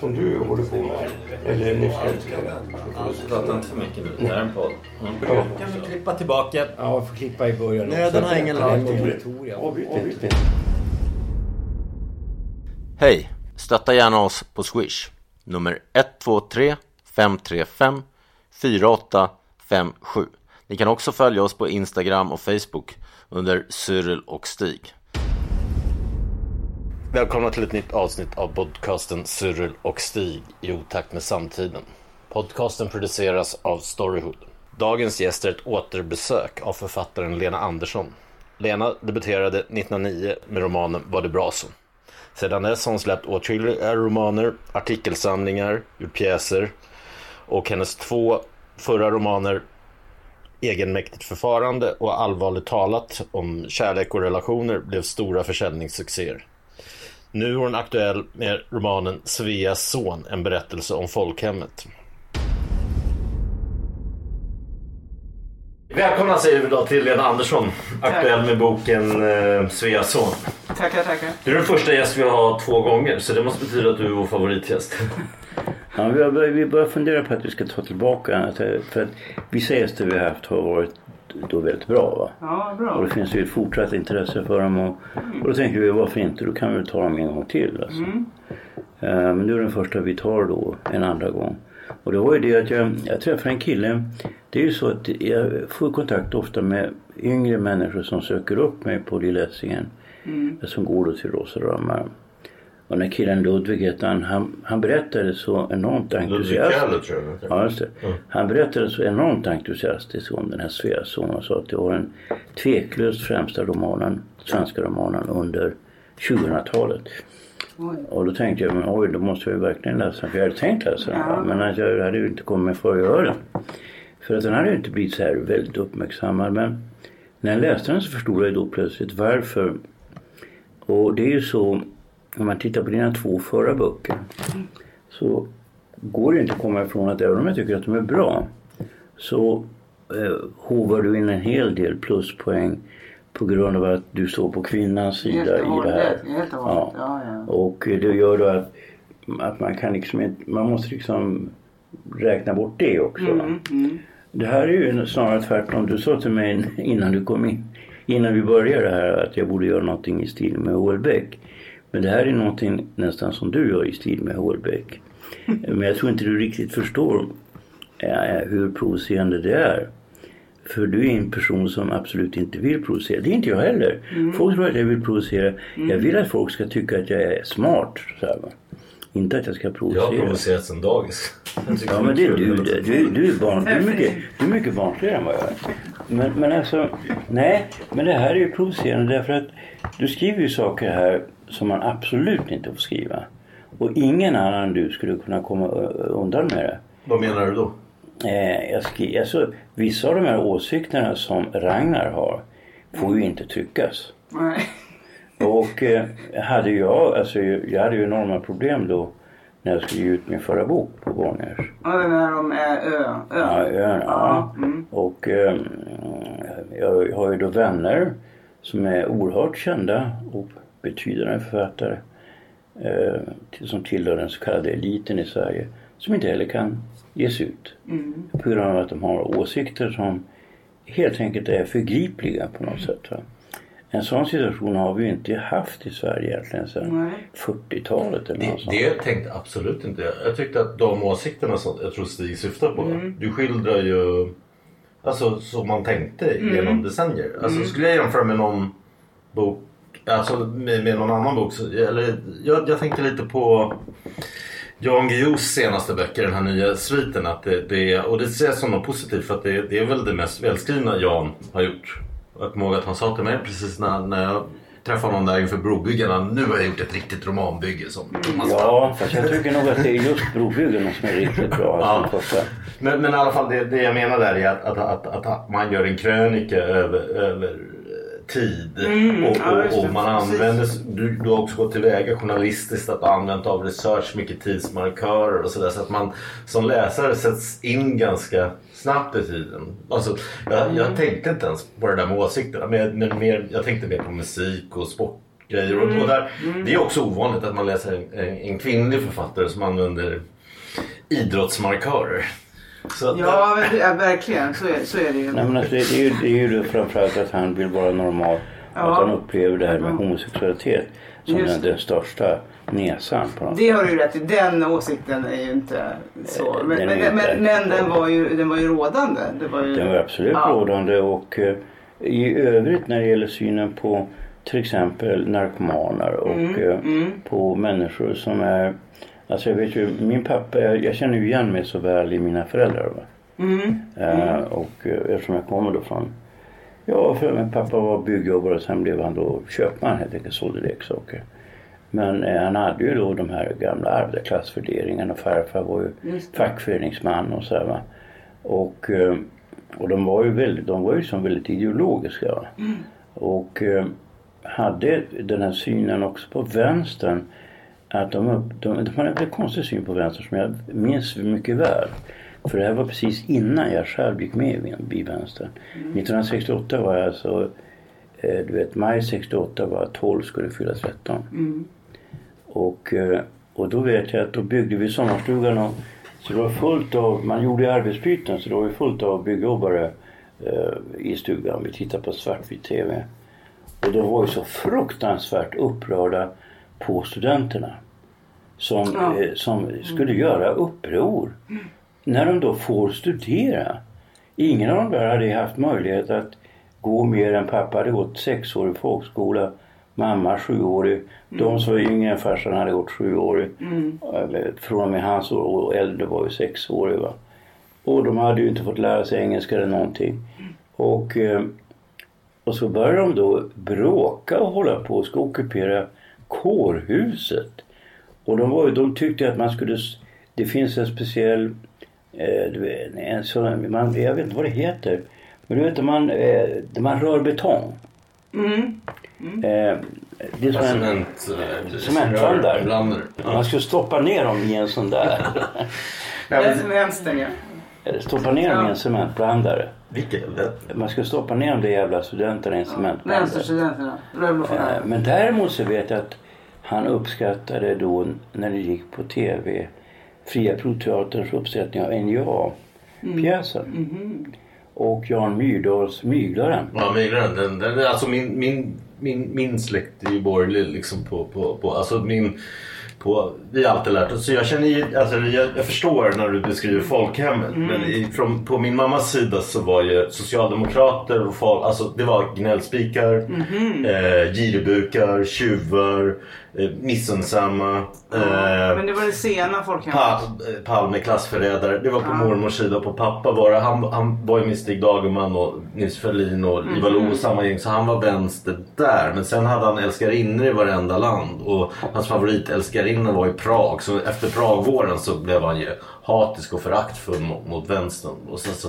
som du håller på med. Eller ni ska inte... Prata inte för mycket nu. Det här är en podd. Mm. Ja. Kan vi klippa tillbaka? Ja, får klippa i början. Nöden har ingen lag. Avbryt inte. Hej! Stötta gärna oss på Swish. Nummer 123 535 4857. Ni kan också följa oss på Instagram och Facebook under Cyril och Stig. Välkomna till ett nytt avsnitt av podcasten Cyril och Stig i otakt med samtiden. Podcasten produceras av Storyhood. Dagens gäst är ett återbesök av författaren Lena Andersson. Lena debuterade 1909 med romanen Var det bra så? Sedan dess har hon släppt åtskilliga romaner, artikelsamlingar, gjort pjäser och hennes två förra romaner Egenmäktigt förfarande och Allvarligt talat om kärlek och relationer blev stora försäljningssuccéer. Nu är hon aktuell med romanen Sveas son, en berättelse om folkhemmet. Välkomna säger vi då till Lena Andersson, aktuell med boken eh, Sveas son. Tackar, tackar. Du är den första gäst vi har två gånger så det måste betyda att du är vår favoritgäst. Ja, vi, har börjat, vi börjar fundera på att vi ska ta tillbaka. För att vissa gäster vi har haft har varit då väldigt bra. Va? Ja, Och bra. det finns ju ett fortsatt intresse för dem. Och, och då tänker vi varför inte? Då kan vi ta dem en gång till. Alltså. Eh, Men nu är den första vi tar då en andra gång. Och det var ju det att jag, jag träffade en kille. Det är ju så att jag får kontakt ofta med yngre människor som söker upp mig på Lilla Essingen. Som går då till Rosa Rönnmark. Och den här killen Ludvig hette han, han, han berättade så enormt entusiastiskt. tror jag. Ja, just det. Han berättade så enormt entusiastiskt om den här Sveason och sa att det var den tveklöst främsta romanen, svenska romanen under 2000-talet. Oj. Och då tänkte jag, men oj, då måste jag verkligen läsa den. För jag hade tänkt läsa den. Ja. Men att jag hade ju inte kommit för att göra den. För att den hade ju inte blivit så här väldigt uppmärksammad. Men när jag läste den så förstod jag då plötsligt varför. Och det är ju så, om man tittar på dina två förra böcker. Så går det inte att komma ifrån att även om jag tycker att de är bra. Så eh, hovar du in en hel del pluspoäng på grund av att du står på kvinnans sida i det här. Helt och hållet. Ja, ja. Och det gör då att, att man kan liksom inte, man måste liksom räkna bort det också. Mm, mm. Det här är ju snarare tvärtom. Du sa till mig innan du kom in, innan vi började här att jag borde göra någonting i stil med Houellebecq. Men det här är någonting nästan som du gör i stil med Houellebecq. Men jag tror inte du riktigt förstår eh, hur provocerande det är. För du är en person som absolut inte vill provocera. Det är inte jag heller. Folk tror att jag vill provocera. Jag vill att folk ska tycka att jag är smart. Så här, va? Inte att jag ska Jag har provocera. provocerat sen dagis. Ja men det är du det. Du, du, är barn, du, är mycket, du är mycket barnsligare än vad jag är. Men, men alltså, nej. Men det här är ju provocerande därför att du skriver ju saker här som man absolut inte får skriva. Och ingen annan än du skulle kunna komma undan med det. Vad menar du då? Eh, jag skri, alltså, vissa av de här åsikterna som Ragnar har får ju inte tryckas. Nej. Och eh, hade jag, alltså jag hade ju enorma problem då när jag skulle ge ut min förra bok på Bonniers. Ja, den här om eh, ö. ö. Ja, ön, ja. mm. Och eh, jag har ju då vänner som är oerhört kända och betydande författare. Eh, som tillhör den så kallade eliten i Sverige. Som inte heller kan ges ut. På grund av att de har åsikter som helt enkelt är förgripliga på något sätt. Va? En sån situation har vi ju inte haft i Sverige egentligen sedan Nej. 40-talet eller Det, något sånt. det tänkte jag absolut inte. Jag tyckte att de åsikterna som jag tror Stig syftar på. Du skildrar ju alltså som man tänkte genom decennier. Alltså skulle jag jämföra med någon bok Alltså med, med någon annan bok. Så, eller, jag, jag tänkte lite på Jan Guillous senaste böcker, den här nya sviten. Att det, det, och det ser jag som något positivt för att det, det är väl det mest välskrivna Jan har gjort. Jag kommer ihåg att han sa till mig precis när, när jag träffade honom där inför brobyggarna. Nu har jag gjort ett riktigt romanbygge som Thomas Ja, fast jag tycker nog att det är just brobyggena som är riktigt bra. Ja. Första. Men, men i alla fall det, det jag menar där är att, att, att, att man gör en krönika över, över tid. och, just och, det, och man använder, du, du har också gått tillväga journalistiskt att använt av research, mycket tidsmarkörer och sådär. Så att man som läsare sätts in ganska snabbt i tiden. Alltså, jag, jag tänkte inte ens på det där med åsikterna. Men, men mer, jag tänkte mer på musik och sportgrejer. Och, och där, Det är också ovanligt att man läser en, en, en kvinnlig författare som använder idrottsmarkörer. Så Ja, men ja, verkligen. Så är, så är det ju. Nej, men alltså, det, det, är ju, det är ju framförallt att han vill vara normal. Ja. Att han upplever det här med homosexualitet som den, den största nesan på något Det har du ju rätt i. Den åsikten är ju inte så. Eh, Men, den men, inte- men, men den, var ju, den var ju rådande. Det var ju, Den var absolut Ja. rådande och eh, i övrigt när det gäller synen på till exempel narkomaner och Mm, eh, på människor som är Alltså jag vet ju, min pappa, jag, jag känner ju igen mig så väl i mina föräldrar. Mm, Eh, och eh, eftersom jag kommer då från Ja, för min pappa var byggjobbare och sen blev han då köpman helt enkelt, sålde leksaker. Men eh, han hade ju då de här gamla arbetarklassvärderingarna och farfar var ju fackföreningsman och sådär. Och, eh, och de var ju väldigt, de var ju som väldigt ideologiska. Va? Och eh, hade den här synen också på vänstern. Att de, upp, de, de hade en väldigt konstig syn på vänstern som jag minns mycket väl. För det här var precis innan jag själv gick med i, vänstern. 1968 var jag alltså, du vet maj 68 var jag 12 skulle fylla 13. Och, eh, och då vet jag att då byggde vi sommarstugan och så det var fullt av, man gjorde arbetsbyten så det var fullt av byggjobbare eh, i stugan. Vi tittade på svartvit TV. Och de var ju så fruktansvärt upprörda på studenterna. Som, Ja. eh, som skulle göra uppror. När de då får studera. Ingen av dem där hade haft möjlighet att gå mer än pappa hade gått sexårig folkskola. Mamma sjuårig. De som var yngre än farsan hade gått sjuårig. Eller Från och med hans år och äldre var ju sexårig. Va? Och de hade ju inte fått lära sig engelska eller någonting. Och, eh, och så började de då bråka och hålla på och ska ockupera kårhuset. Och de, var, de tyckte att man skulle... Det finns en speciell... Eh, en sån, man, jag vet inte vad det heter. Men du vet man, eh, man rör betong. Mm. Eh, det är som en, Cement, eh, Cementblandare. rörblandare. man ska stoppa ner dem i en sån där. Som är vänstern ja. Stoppa ner dem i en cementblandare. Vilket? Man ska stoppa ner de där jävla studenterna i en cementblandare. Vänsterstudenterna. Eh, Men däremot så vet jag att han uppskattade då när det gick på tv Fria Proteaterns uppsättning av NJA-pjäsen. Och Jan Myrdals Myglaren. Ja, Myglaren. Den, den, alltså min, min, min, min släkt är ju borgerlig liksom på, på, på alltså min på, vi har alltid lärt oss. Så jag känner ju, alltså jag, jag förstår när du beskriver folkhemmet. Men i, från, på min mammas sida så var ju socialdemokrater och folk, alltså det var gnällspikar, eh, giribukar, tjuvar, missunnsamma. Eh, Men det var det sena folkhemmet. Eh, Palme klassförrädare. Det var på mormors sida. På pappa var det. Han, han var ju med Stig Dagerman och Nils Ferlin och Ivar Lo och samma gäng. Så han var vänster där. Men sen hade han älskarinnor i varenda land. Och hans favoritälskarinna var i Prag. Så efter Pragvåren så blev han ju hatisk och föraktfull mot, mot vänstern. Och sen så,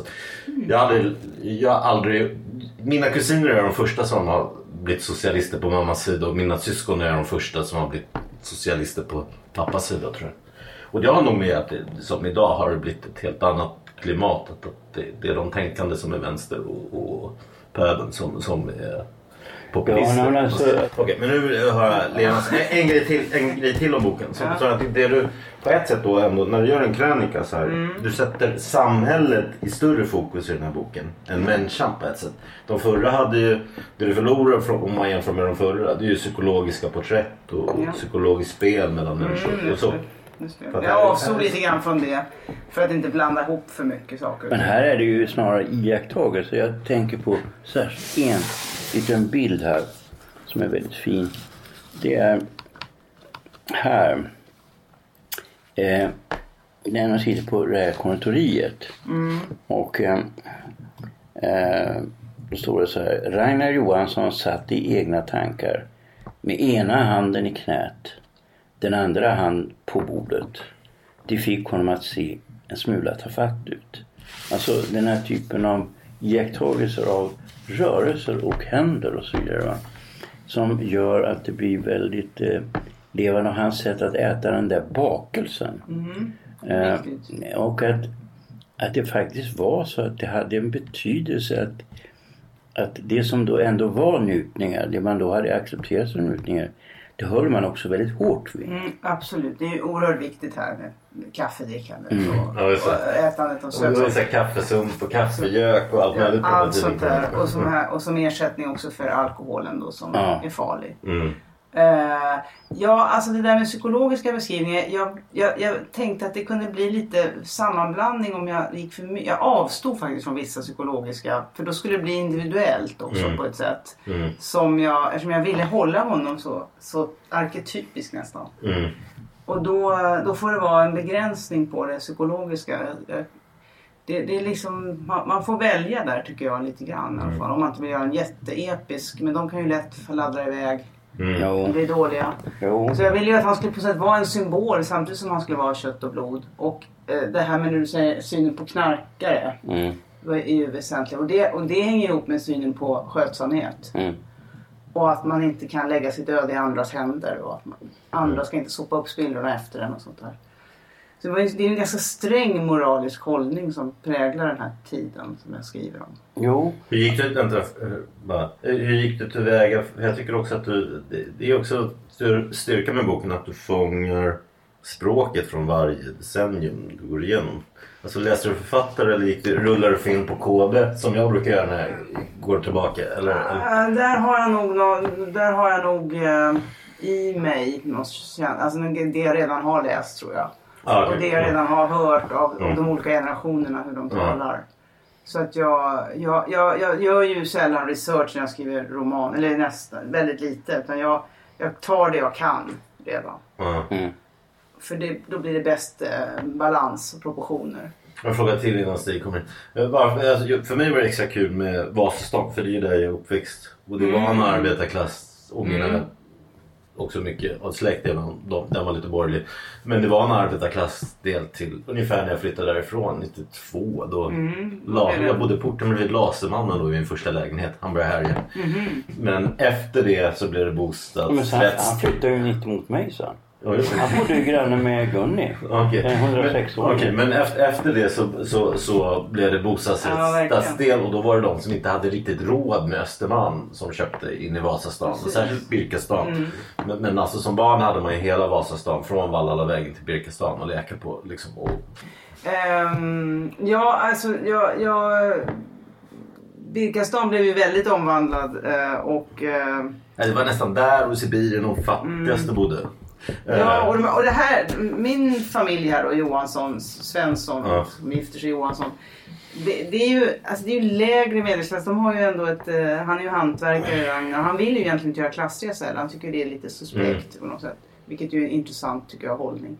jag, hade, jag aldrig... Mina kusiner är de första som har blivit socialister på mammas sida. Och mina syskon är de första som har blivit socialister på pappas sida tror jag. Och det har nog med att det, som idag har det blivit ett helt annat klimat. Att, att det, det är de tänkande som är vänster och, och pöbeln som, som är populister. Ja, men alltså- Okej, men nu har jag Lenas, en, en, grej till, en grej till om boken. Så, så att det du på ett sätt då ändå, när du gör en krönika så här. Du sätter samhället i större fokus i den här boken än människan på ett sätt. De förra hade ju, det du förlorar från, om man jämför med de förra, det är ju psykologiska porträtt och, och Ja. psykologiskt spel mellan människor. Och så. Jag här- avstod lite grann från det. För att inte blanda ihop för mycket saker. Men här är det ju snarare iakttagelser. Jag tänker på särskilt en liten bild här som är väldigt fin. Det är här. Eh, man sitter på det här konditoriet. Och eh, eh, Då står det så här. Ragnar Johansson satt i egna tankar. Med ena handen i knät. Den andra hand på bordet. Det fick honom att se en smula tafatt ut. Alltså den här typen av iakttagelser av rörelser och händer och så vidare. Va? Som gör att det blir väldigt eh, levande. Och hans sätt att äta den där bakelsen. Eh, Riktigt. och att, att det faktiskt var så att det hade en betydelse att, att det som då ändå var njutningar, det man då hade accepterat som njutningar, det höll man också väldigt hårt vid. Mm, absolut, det är ju oerhört viktigt här med kaffedrickandet och, Ja, just det. och ätandet av Och det var här kaffesump och kaffegök och allt möjligt. Allt sånt där. Och som, här, och som ersättning också för alkoholen då som Ja. är farlig. Mm. Eh, ja, alltså det där med psykologiska beskrivningar. Jag, jag, jag tänkte att det kunde bli lite sammanblandning om jag gick för mycket. Jag avstod faktiskt från vissa psykologiska. För då skulle det bli individuellt också Mm. på ett sätt. Mm. Som jag, eftersom jag ville hålla honom så, så arketypisk nästan. Mm. Och då, då får det vara en begränsning på det psykologiska. Det, det är liksom, man, man får välja där tycker jag lite grann i alla fall. Om man inte vill göra en jätteepisk. Men de kan ju lätt fladdra iväg Mm. Jo, och bli dåliga. jo. Så jag ville ju att han skulle på sätt vara en symbol samtidigt som han skulle vara kött och blod. Och eh, det här med du säger synen på knarkare. Mm, är ju väsentligt. Och det, och det hänger ihop med synen på skötsamhet. mm. Och att man inte kan lägga sitt öde i andras händer. Och att man, andra ska inte sopa upp spillrorna efter en och sånt där. Så det, var ju, det är en ganska sträng moralisk hållning som präglar den här tiden som jag skriver om. Jo, Hur gick det, vänta, eh, bara, Eh, hur gick du tillväga? Jag tycker också att du, det, det är också styr- styrka med boken att du fångar språket från varje decennium du går igenom. Alltså läser du författare eller gick du, rullar du film på KB som jag brukar göra när jag går tillbaka? Eller, eller? Där har jag nog, där har jag nog eh, i mig alltså det jag redan har läst tror jag. Ah, okej. Och det jag redan har hört av, av Mm. de olika generationerna hur de Ja. talar. Så att jag, jag, jag, jag gör ju sällan research när jag skriver roman. Eller nästan, väldigt lite. Utan jag, jag tar det jag kan redan. Ja. mm. För det, då blir det bäst eh, balans och proportioner. Jag frågar till innan Stig kommer in. Eh, Varför, alltså, för mig var det extra kul med Vasastan för det är ju där jag är uppväxt. Och det var en arbetarklass och mina också mycket av släkt, även om de, den var lite borgerlig. Men det var en arbetarklassdel till ungefär när jag flyttade därifrån 92. Då la, är det. jag bodde i porten bredvid Lasermannen då i min första lägenhet. Han började härja. Men efter det så blev det Men så han, bostadsrätts... han flyttade ju mitt emot mig så. Ja. Han bodde ju granne med Gunni. Okej. En 106 men, år. okej, men efter, efter det så, så, så blev det Ja, bostadsrättsstadsdel och då var det de som inte hade riktigt råd med Östermalm som köpte in i Vasastan. Och särskilt Birkastan. Men, men alltså som barn hade man ju hela Vasastan från Vallalavägen till Birkastan och leka på. Liksom, och, Ehm, ja, alltså jag... jag Birkastan blev ju väldigt omvandlad eh, och... eh, det var nästan där och i Sibirien de fattigaste bodde. Ja, Eh, och, de, och det här, min familj här då, Johansson, Svensson, Ja. som gifter sig Johansson. Det, det, är ju, alltså det är ju lägre medelklass. De har ju ändå ett, eh, han är ju hantverkare Ragnar. Han vill ju egentligen inte göra klassresa heller. Han tycker det är lite suspekt Mm. på något sätt. Vilket ju är en intressant tycker jag hållning.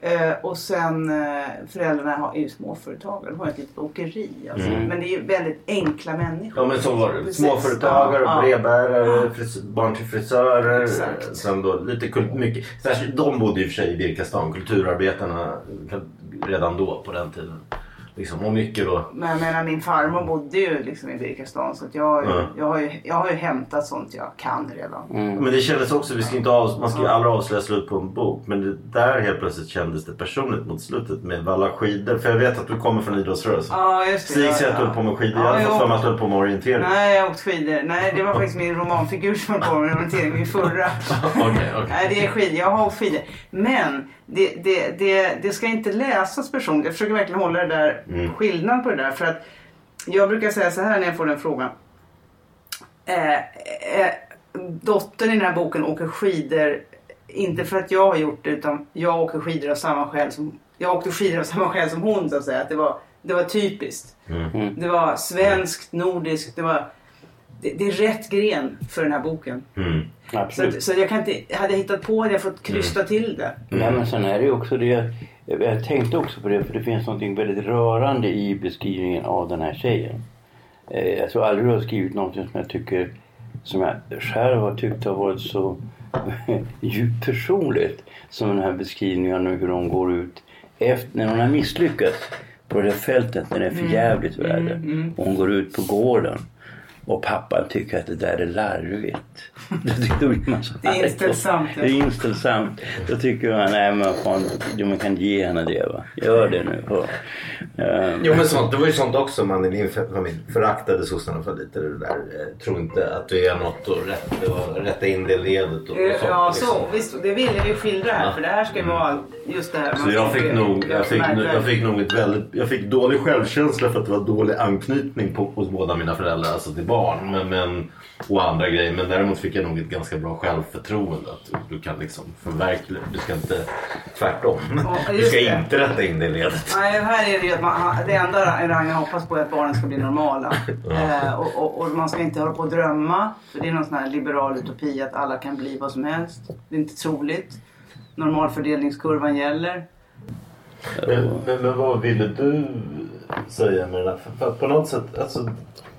Eh, och sen eh, föräldrarna har, är ju småföretagare. De har ett litet åkeri. Alltså. Mm. Men det är ju väldigt enkla människor. Ja men så var det. Småföretagare, Ja, ja. brevbärare, fris- barn till frisörer. Exakt. Sen då lite kult, mycket. Särskilt, de bodde i och för sig i Birkastan, kulturarbetarna redan då på den tiden. Liksom, och mycket då. Men jag menar min farmor bodde ju liksom i Birkastan. Så att jag, har ju- Ja. jag, har ju, jag har ju hämtat sånt jag kan redan. Mm. Men det kändes också, vi ska inte av, man ska ju aldrig avslöja slut på en bok. Men det där helt plötsligt kändes det personligt mot slutet med valla skidor. För jag vet att du kommer från idrottsrörelsen. Ja, just det. Stig Ja, säger att du höll på med skidor. Ja, jag hade jag fått för mig att du höll på med orientering. Nej, jag har åkt skidor. Nej, det var faktiskt min romanfigur som höll på med orientering, min förra. Okej, okej. Nej, det är skidor. Jag har åkt skidor. Men det, det, det, det ska inte läsas personligt. Jag försöker verkligen hålla det där Mm. skillnad på det där. För att jag brukar säga så här när jag får den frågan. Eh, eh, dottern i den här boken åker skidor, inte för att jag har gjort det, utan jag åker skidor av samma skäl som jag åkte skidor av samma skäl som hon så att säga. Att det var, det var typiskt. Mm. Det var svenskt, nordiskt, det var det, det är rätt gren för den här boken. Mm. Så, så jag kan inte, hade jag hittat på hade jag fått krysta till det. Nej men sen är det ju också det. Jag tänkte också på det för det finns något väldigt rörande i beskrivningen av den här tjejen. Eh, jag tror aldrig du har skrivit någonting som jag tycker, som jag själv har tyckt har varit så djupt personligt som den här beskrivningen av hur hon går ut efter, när hon har misslyckats på det här fältet när det är för jävligt väder. Och hon går ut på gården. Och pappan tycker att det där är larvigt. Då blir man så Det är inställsamt, ja. Det är inställsamt. Då tycker man, nej men fan, man kan ge henne det va. Gör det nu. Och, eh, Jo men sånt, det var ju sånt också man i din familj föraktade sossarna för lite. Det där. eh, Tro inte att du är något och rätt, och rätta in det ledet och, och sånt. Ja, liksom. så visst. Det vill jag ju skildra här. För det här ska ju vara just det här. Så jag fick, nog, jag, fick, jag fick nog ett väldigt, jag fick dålig självkänsla för att det var dålig anknytning på, hos båda mina föräldrar, alltså till barn. Men, men, och andra grejer. Men däremot fick jag nog ett ganska bra självförtroende. Att du, kan liksom förverkliga, du ska inte tvärtom. Ja, du ska det. inte rätta in det ledet. Nej, här är det ju att man, det enda Ragnar hoppas på är att barnen ska bli normala. Eh, och, och, och man ska inte hålla på och drömma. För det är någon sån här liberal utopi att alla kan bli vad som helst. Det är inte troligt. Normalfördelningskurvan gäller. Men, men, men vad ville du säga med den här? För, för på något sätt, alltså,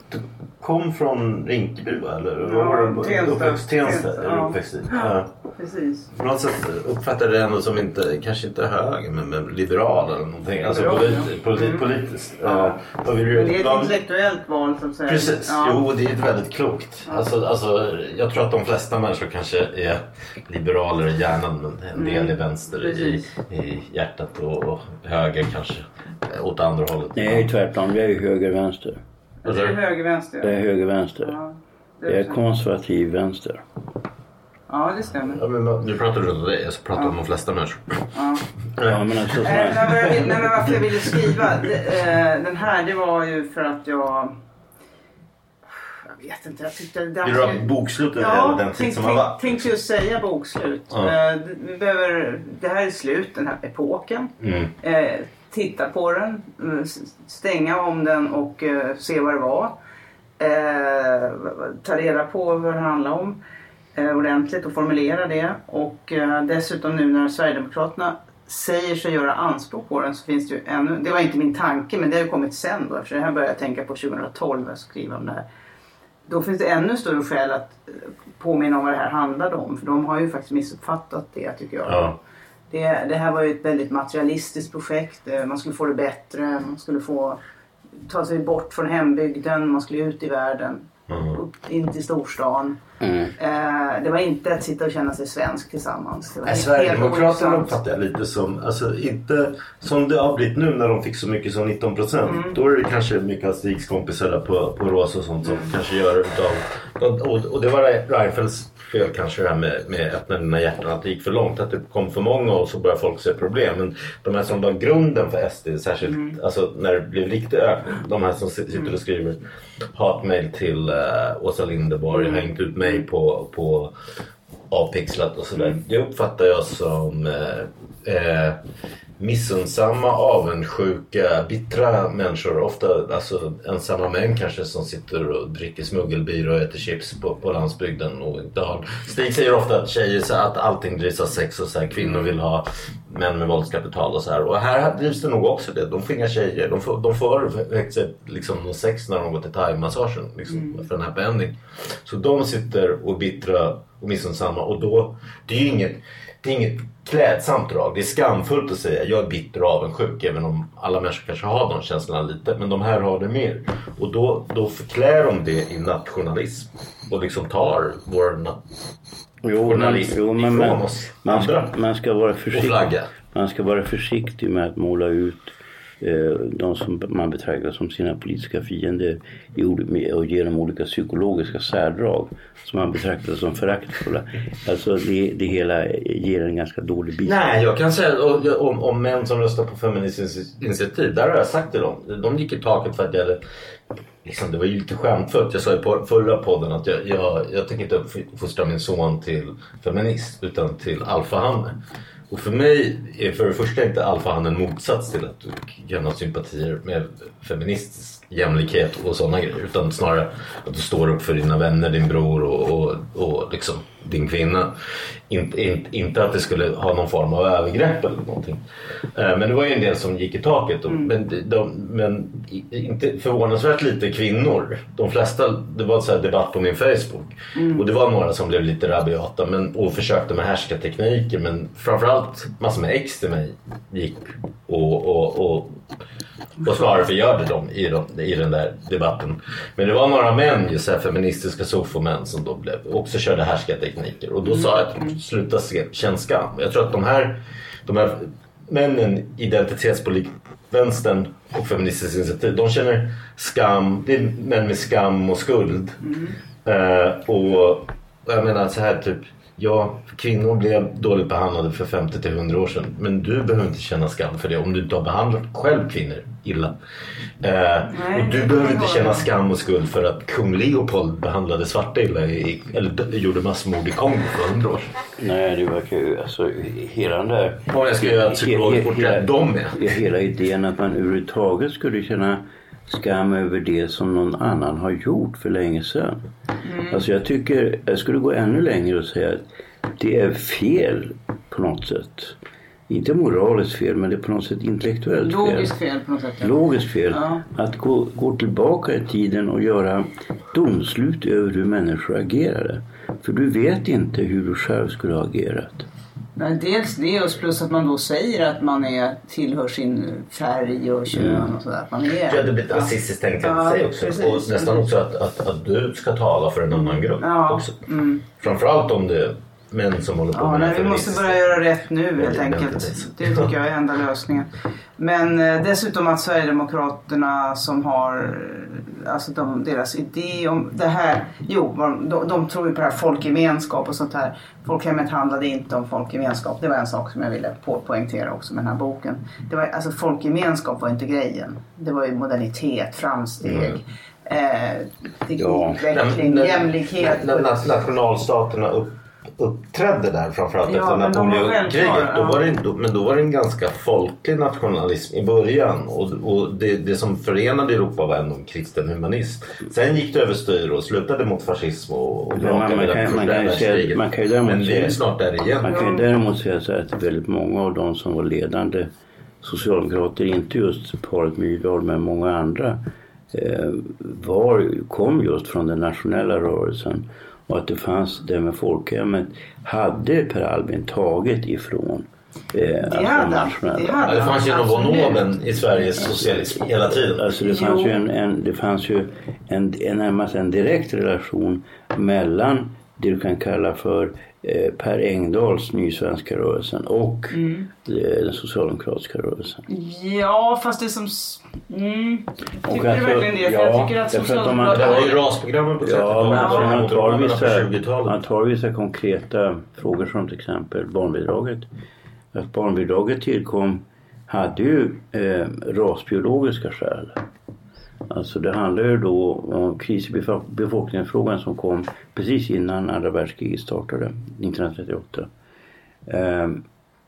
du kom från Rinkeby va? Eller Ja, var Tensta. uppväxt? Tensta Ja. uppväxt? Ja. Precis. På något sätt uppfattar det ändå som inte, kanske inte höger men, men liberal eller någonting. Alltså Liberal, politi- ja. politi- Mm. politiskt. Ja. Du- Men det är ett intellektuellt val att säga. Precis, Ja. jo det är ett väldigt klokt. Alltså, alltså, jag tror att de flesta människor kanske är liberaler i hjärnan men en del är vänster i, Mm. I hjärtat och, och höger kanske åt andra hållet. nej, tvärtom. Jag är höger-vänster. Det är höger-vänster. Jag är höger-vänster. Ja, det Jag är konservativ vänster. ja, det stämmer. Ja, men, nu pratar du om dig, jag pratar om de flesta människor. Ja. Ja, men alltså, så Eh, nej, men varför jag ville skriva det, eh, den här det var ju för att jag... Jag vet inte, jag tyckte det. Vill du ha bokslut Ja, den tid tänk, som har tänk, varit? tänkte just säga bokslut. Ja. Eh, det- vi behöver, det här är slut, den här epoken. Mm. Titta på den, mm, stänga om den och eh, se vad det var. Eh, ta reda på vad det handlar om eh, ordentligt och formulera det. Och eh, dessutom nu när Sverigedemokraterna säger sig göra anspråk på den så finns det ju ännu, det var inte min tanke men det har ju kommit sen då eftersom det här började jag tänka på 2012 när jag skrev om det här. Då finns det ännu större skäl att eh, påminna om vad det här handlade om för de har ju faktiskt missuppfattat det tycker jag. Ja. Det, det här var ju ett väldigt materialistiskt projekt. Eh, Man skulle få det bättre. Man skulle få ta sig bort från hembygden. Man skulle ut i världen. Upp in till storstan. Mm. Eh, det var inte att sitta och känna sig svensk tillsammans. Det var Nej, helt Sverigedemokraterna uppfattar jag lite som, alltså inte som det har blivit nu när de fick så mycket som 19 procent. Mm. Då är det kanske mycket av Stigs kompisar där på, på Rås och sånt som kanske gör utav, och, det var Reinfeldts fel kanske det här med, med öppna dina hjärtan, att det gick för långt, att det kom för många och så började folk se problem. Men de här som var grunden för SD, särskilt Mm. alltså, när det blev riktigt ökning, de här som sitter och skriver hatmejl till uh, Åsa Linderborg, Mm. hängt ut mig på, på avpixlat och sådär. Det uppfattar jag som eh, eh, missunnsamma, avundsjuka, bittra människor. Ofta alltså, ensamma män kanske som sitter och dricker smuggelbira och äter chips på, på landsbygden. Och inte har... Stig säger ofta att tjejer så att allting drivs av sex och så här, kvinnor vill ha män med våldskapital och så här. Och här drivs det nog också det. De får inga tjejer. De får, de får liksom, någon sex när de går till thaimassagen liksom, för en happy ending. Så de sitter och är bittra och missunnsamma och då, det är ju inget, det är inget klädsamt drag. Det är skamfullt att säga jag är bitter och avundsjuk även om alla människor kanske har de känslorna lite. Men de här har det mer. Och då, då förklär de det i nationalism och liksom tar vår na- Jo, men, jo, men, ifrån oss man, ska, andra. man ska vara försiktig. Man ska vara försiktig med att måla ut Eh, de som man betraktar som sina politiska fiender och genom olika psykologiska särdrag som man betraktar som föraktfulla. Alltså det, det hela ger en ganska dålig bild. Nej, jag kan säga och- om, om män som röstar på Feministiskt initiativ. Där har jag sagt till dem. De gick i taket för att jag hade, liksom, det var ju lite skämtfullt. Jag sa i på förra podden att jag, jag, jag tänker inte uppfostra min son till feminist utan till alfahanne. Och för mig är för det första inte alfahannen en motsats till att du kan ha sympatier med feministisk jämlikhet och sådana grejer. Utan snarare att du står upp för dina vänner, din bror och, och, och liksom din kvinna. Inte, inte, inte att det skulle ha någon form av övergrepp eller någonting. Eh, men det var ju en del som gick i taket. Och, men, de- men inte förvånansvärt lite kvinnor. De flesta, det var så här debatt på min Facebook. Och det var några som blev lite rabiata men, och försökte med härskartekniker. Men framförallt massor med ex till mig gick och, och, och och förgörde dem i, de, i den där debatten. Men det var några män, just här feministiska sofomän som då blev, också körde härskartekniker. Och då sa jag att sluta se, känn skam. Jag tror att de här, de här männen, identitetspolitik, vänstern och Feministiskt initiativ, de känner skam. Det är män med skam och skuld. Eh, och jag menar så här typ Ja, kvinnor blev dåligt behandlade för 50 till 100 år sedan. Men du behöver inte känna skam för det om du inte har behandlat själv kvinnor illa. Eh, och du behöver inte känna skam och skuld för att kung Leopold behandlade svarta illa i, eller gjorde massmord i Kongo för 100 år sedan. Nej, det verkar ju... Alltså, hela den där... Om jag ska göra ett psykologiskt porträtt, de är. Ja, Hela idén att man överhuvudtaget skulle känna skam över det som någon annan har gjort för länge sedan. Alltså jag tycker, jag skulle gå ännu längre och säga att det är fel på något sätt. Inte moraliskt fel, men det är på något sätt intellektuellt fel. Logiskt fel på något sätt. ja. Logiskt fel. Ja. Att gå, gå tillbaka i tiden och göra domslut över hur människor agerade. För du vet inte hur du själv skulle ha agerat. Men dels det och plus att man då säger att man är, tillhör sin färg och kön och sådär. Att man är... Ja, det blir ett rasistiskt tänkande Ja, sig också. precis. Och nästan också att, att, att du ska tala för en annan grupp Ja, också. Framförallt om det män som håller på Ja, med nej, vi måste börja göra rätt nu helt Ja, enkelt. Det tycker jag är enda lösningen. Men eh, dessutom att Sverigedemokraterna som har, eh, alltså de, deras idé om det här, jo, de, de, tror ju på det här folkgemenskap och sånt här. Folkhemmet handlade inte om folkgemenskap. Det var en sak som jag ville på, poängtera också med den här boken. Det var, alltså folkgemenskap var inte grejen. Det var ju modernitet, framsteg, eh, teknikutveckling, När- jämlikhet. När, när nationalstaterna upp, uppträdde där framförallt Ja, efter Napoleonkriget. Då ja. var det, då, men då var det en ganska folklig nationalism i början. Och, och det, det som förenade Europa var ändå en kristen humanism. Sen gick det överstyr och slutade mot fascism och, och man- man kan- man kan säga- man kan ju däremot Men vi är snart där igen. Man kan ju däremot säga så att väldigt många av de som var ledande socialdemokrater, inte just paret Myrdal men många andra, eh, var, kom just från den nationella rörelsen. Och att det fanns det med folkhemmet hade Per Albin tagit ifrån eh, alltså Det hade han. Det hade det fanns ju nomen i Sveriges socialism hela tiden. Alltså det fanns Jo. ju, en, en, det fanns ju en, en, närmast en direkt relation mellan det du kan kalla för Per Engdahls Nysvenska rörelsen och Mm. eh, den socialdemokratiska rörelsen. Ja, fast det som... Mm. Tycker du verkligen det? För ja, jag tycker att man- Det Socialdemokraterna... var ju rasprogrammen på 30-talet. Ja, men alltså, var man, tar vissa, 20-talet. man tar vissa konkreta frågor som till exempel barnbidraget. Att barnbidraget tillkom hade ju eh, rasbiologiska skäl. Alltså det handlar ju då om kris i befolkningsfrågan som kom precis innan andra världskriget startade 1938. Ehm,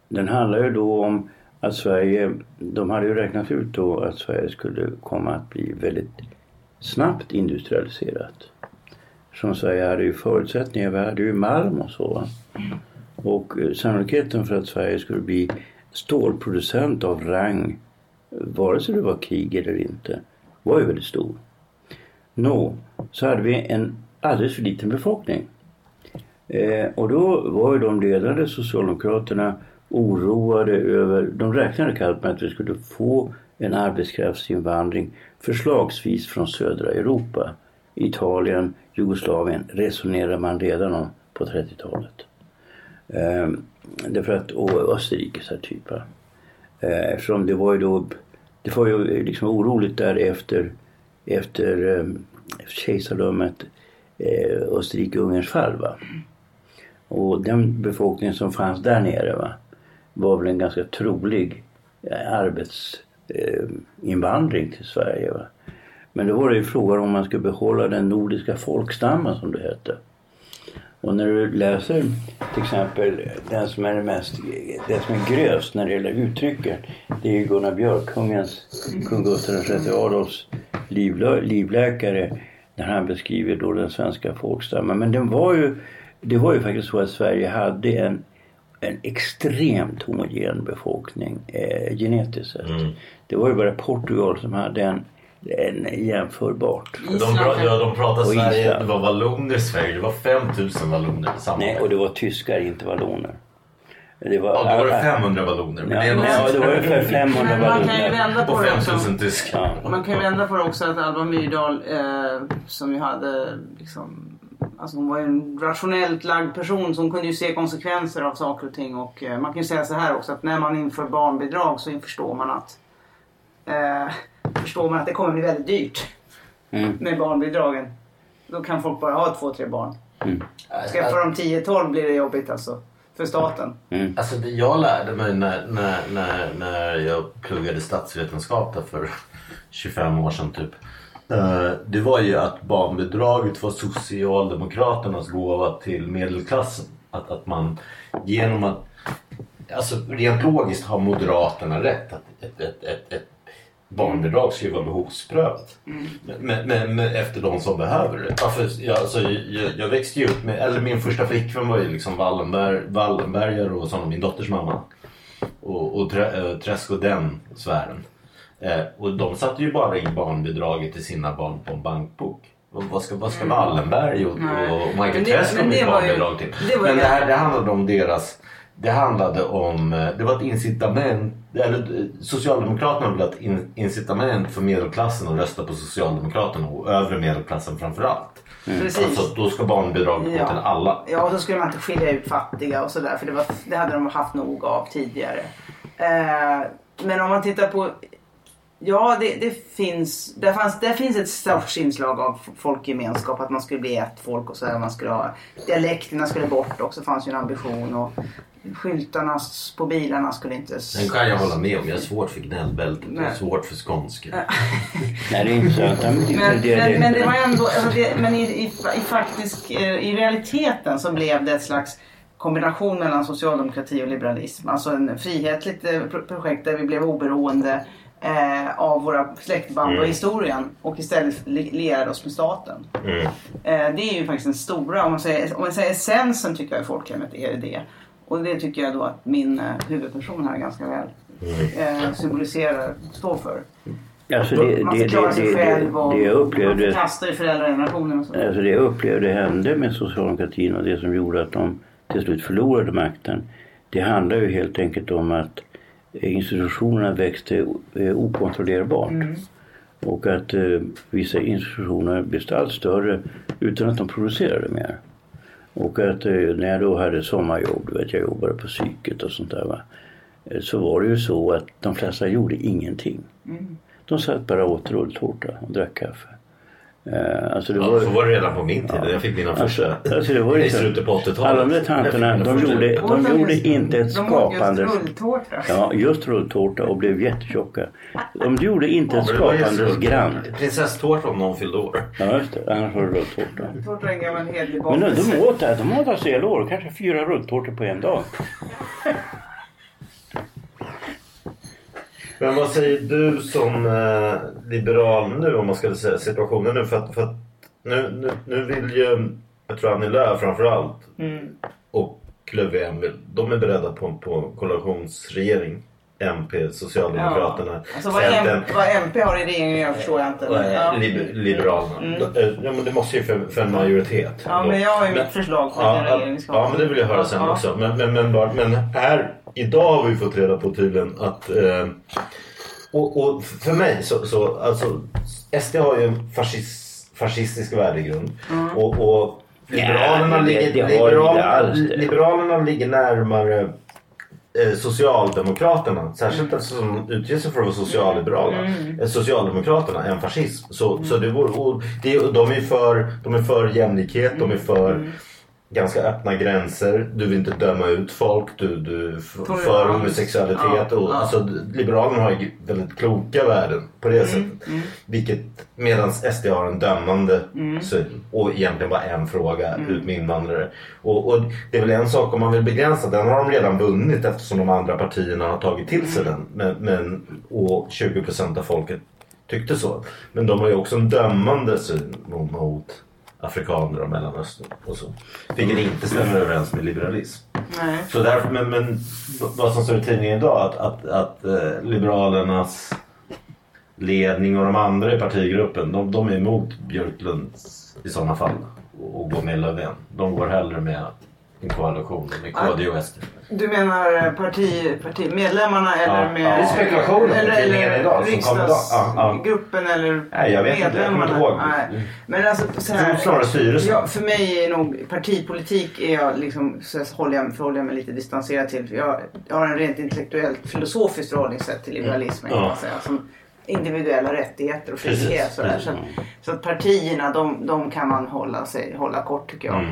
den handlar ju då om att Sverige, de hade ju räknat ut då att Sverige skulle komma att bli väldigt snabbt industrialiserat. Som Sverige hade ju förutsättningar, vi hade ju malm och så. Och eh, sannolikheten för att Sverige skulle bli stålproducent av rang, vare sig det var krig eller inte, var ju väldigt stor. Nå, så hade vi en alldeles för liten befolkning. Eh, och då var ju de ledande socialdemokraterna oroade över, de räknade kallt med att vi skulle få en arbetskraftsinvandring förslagsvis från södra Europa. Italien, Jugoslavien resonerade man redan om på 30-talet. Eh, därför att, och Österrike så här typ. Eh, eftersom det var ju då, det var ju eh, liksom oroligt där efter, efter eh, kejsardömet eh, Österrike-Ungerns fall. Va? Och den befolkningen som fanns där nere va, var väl en ganska trolig arbetsinvandring eh, eh till Sverige. Va? Men då var det ju frågan om man skulle behålla den nordiska folkstammen som det hette. Och när du läser till exempel den som är det mest, den som är grövst när det gäller uttrycken. Det är Gunnar Björk, kungens, kung Gustav VI Adolfs livlö, livläkare. När han beskriver då den svenska folkstammen. Men den var ju det var ju faktiskt så att Sverige hade en, en extremt homogen befolkning eh, genetiskt sett. Mm. Det var ju bara Portugal som hade en jämförbart. De, pra- ja, de pratar Och Sverige, Island. det var valloner i Sverige. Det var 5000 valloner i samma Nej, och det var tyskar, inte valloner. Det var, Ja, då var det 500 valloner. Men Ja, det ja, sånt. det var ungefär 500 Men man kan ju valloner. vända på Och det också. 5000 tyskar. Ja. Man kan ju vända på det också att Alva Myrdal eh, som ju hade liksom Alltså hon var ju en rationellt lagd person som kunde ju se konsekvenser av saker och ting och eh, man kan ju säga så här också att när man inför barnbidrag så förstår man att eh, förstår man att det kommer bli väldigt dyrt Mm. med barnbidragen. Då kan folk bara ha två, tre barn. Mm. Skaffa de 10-12 blir det jobbigt alltså. För staten. Mm. Alltså det jag lärde mig när, när, när, när jag pluggade statsvetenskap där för 25 år sedan typ. eh, Det var ju att barnbidraget var Socialdemokraternas gåva till medelklassen. Att, att man genom att... Alltså rent logiskt har Moderaterna rätt att ett, ett, ett, ett barnbidrag ska ju vara behovsprövat. Men, men, men efter de som behöver det. Ja, för jag, alltså, jag, jag växte ju upp med, eller min första flickvän var ju liksom Wallenberg, Wallenbergare och sådana, min dotters mamma. Och, och trä, äh, Träsk och den sfären. Eh, och de satte ju bara in barnbidraget till sina barn på en bankbok. Och vad ska, vad ska Wallenberg och, och Michael Träsk ha barnbidrag till? det men det här det handlade om deras det handlade om, eh, det var ett incitament, eller eh, Socialdemokraterna ville ha ett in, incitament för medelklassen att rösta på Socialdemokraterna och övre medelklassen framförallt. Precis. Alltså då ska barnbidrag gå Ja. till alla. Ja, och så skulle man inte skilja ut fattiga och sådär för det, var, det hade de haft nog av tidigare. Eh, men om man tittar på Ja, det, det finns, där, fanns, där finns ett stort inslag av folkgemenskap. Att man skulle bli ett folk och så här, man skulle ha, dialekterna skulle bort också. fanns ju en ambition. Och skyltarna på bilarna skulle inte... Den kan jag hålla med om. Jag har svårt för gnällbältet. Nej. svårt för skånska. Nej, det är inte sant. Men, Men, det, men, det, men det var ändå, alltså det, men i, i, i, faktisk, eh, i realiteten så blev det ett slags kombination mellan socialdemokrati och liberalism. Alltså en frihetligt eh, pro- projekt där vi blev oberoende eh, av våra släktband och historien och istället li- lierade oss med staten. Mm. Eh, det är ju faktiskt den stora, om man säger, om man säger essensen tycker jag i folkhemmet är det det. Och det tycker jag då att min eh, huvudperson här ganska väl eh, symboliserar, står för. alltså det, Man det, ska klara det, sig det, själv och det jag man upplevde förkastar i föräldragenerationen och så. Alltså det jag upplevde hände med socialdemokratin och det som gjorde att de till slut förlorade makten. Det handlar ju helt enkelt om att institutionerna växte eh, okontrollerbart. Och att eh, vissa institutioner blev allt större utan att de producerade mer. Och att eh, när jag då hade sommarjobb, du vet jag jobbade på psyket och sånt där va. Så var det ju så att de flesta gjorde ingenting. De satt bara och åt rulltårta och drack kaffe. Eh, Alltså det Ja, var, så var det redan på min tid. Jag fick mina första Alltså, alltså det var i slutet på 80-talet. Alla de där tanterna, de gjorde, de gjorde just- inte ett de åt skapande... just rulltårta. Ja, just rulltårta och blev jättetjocka. De gjorde inte Ja, ett skapandes grann. Prinsesstårta om någon fyllde år. Ja, just det. Annars var det rulltårta. Rulltårta är en gammal hederlig Men de, åt det. De åt alltså hela år. Kanske fyra rulltårtor på en dag. Men vad säger du som eh, liberal nu om man ska säga situationen nu? För att, för att nu, nu, nu vill ju, jag tror Annie Lööf framförallt och Löfven, vill- de är beredda på, på koalitionsregering. MP, Socialdemokraterna, Alltså vad, Centern. M, vad MP har i regeringen jag förstår jag inte. Men, ja. Eh, Lib- Liberalerna. Eh, Ja, men det måste ju för, för en majoritet. ja men jag har ju Men- mitt förslag på Ja, ja, regering ska ja, men det vill jag höra sen Ja. också. Men, men, men, bara, men här, idag har vi fått reda på tydligen att... Eh, och, och för mig så, så alltså SD har ju en fascist, fascistisk värdegrund. Och, och Liberalerna, Ja, ligger, liberalerna, liberalerna ligger närmare eh, Socialdemokraterna, särskilt eftersom de utger sig för att vara socialliberala, eh, Socialdemokraterna än fascism. Så, så det vore, och det, de, är för, de är för jämlikhet, de är för ganska öppna gränser. Du vill inte döma ut folk, du, du för homosexualitet. Ja, och, ja. Alltså, Liberalerna har ju väldigt kloka värden på det Mm, sättet. Vilket medan SD har en dömande Mm. syn och egentligen bara en fråga ut med invandrare. Och, och det är väl en sak om man vill begränsa, den har de redan vunnit eftersom de andra partierna har tagit till sig den. Men, men, och 20% av folket tyckte så. Men de har ju också en dömande syn mot afrikaner och Mellanöstern och så. Vilket inte stämmer överens med liberalism. Nej. Så därför, men, men vad som står i tidningen idag att, att, att eh, Liberalernas ledning och de andra i partigruppen de, de är emot Björklund i sådana fall och, och går med Löfven. De går hellre med en koalition med KD och SD. Du menar parti, partimedlemmarna eller Ja, med... ja. Det är spekulationer Eller, eller idag idag. Ja, ja. riksdagsgruppen eller Nej, jag vet inte. Jag kommer medlemmarna. inte ihåg. Nej. Men alltså så här, snarare styrelsen. Ja, för mig är nog partipolitik är jag liksom, så håller jag, förhåller jag mig lite distanserad till. Jag, jag har en rent intellektuellt filosofiskt förhållningssätt till liberalismen kan Ja. säga. Som individuella rättigheter och Precis. frihet. Sådär. Så, att, så att partierna de, de kan man hålla, sig, hålla kort tycker jag. Mm.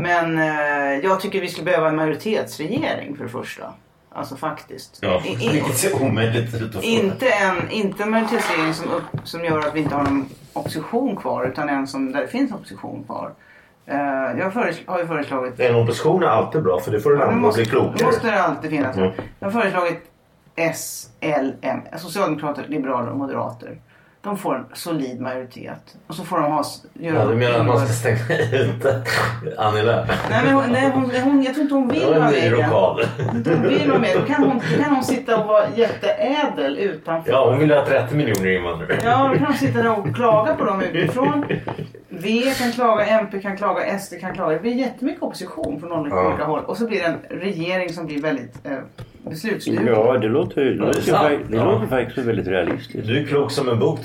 Men eh, jag tycker vi skulle behöva en majoritetsregering för det första. Alltså faktiskt. Ja, I, i, vilket ser omöjligt inte, en, inte en majoritetsregering som, upp, som gör att vi inte har någon opposition kvar utan en som, där det finns opposition kvar. Eh, jag har ju föreslagit... En opposition är alltid bra för det får Ja, den det andra bli det klokare. måste det alltid finnas. Mm. Jag har föreslagit S, L, M, Socialdemokrater, Liberaler och Moderater. De får en solid majoritet. Och så får de ha... Göra Ja, du menar att man ska stänga ut Annie Lööf? Nej, men hon, nej, hon, hon, jag tror inte hon vill Det var vara en med. ny i den. rokad. Hon vill vara med. Då kan hon, då kan hon sitta och vara jätteädel utanför. Ja, hon vill ha 30 miljoner invandrare. Ja, då kan hon sitta där och klaga på dem utifrån. V kan klaga, MP kan klaga, SD kan klaga. Det blir jättemycket opposition från olika Ja. håll. Och så blir det en regering som blir väldigt eh, beslutsduglig. Ja, det låter, det låter, fa- det Ja. låter faktiskt väldigt realistiskt. Du är klok som en bok.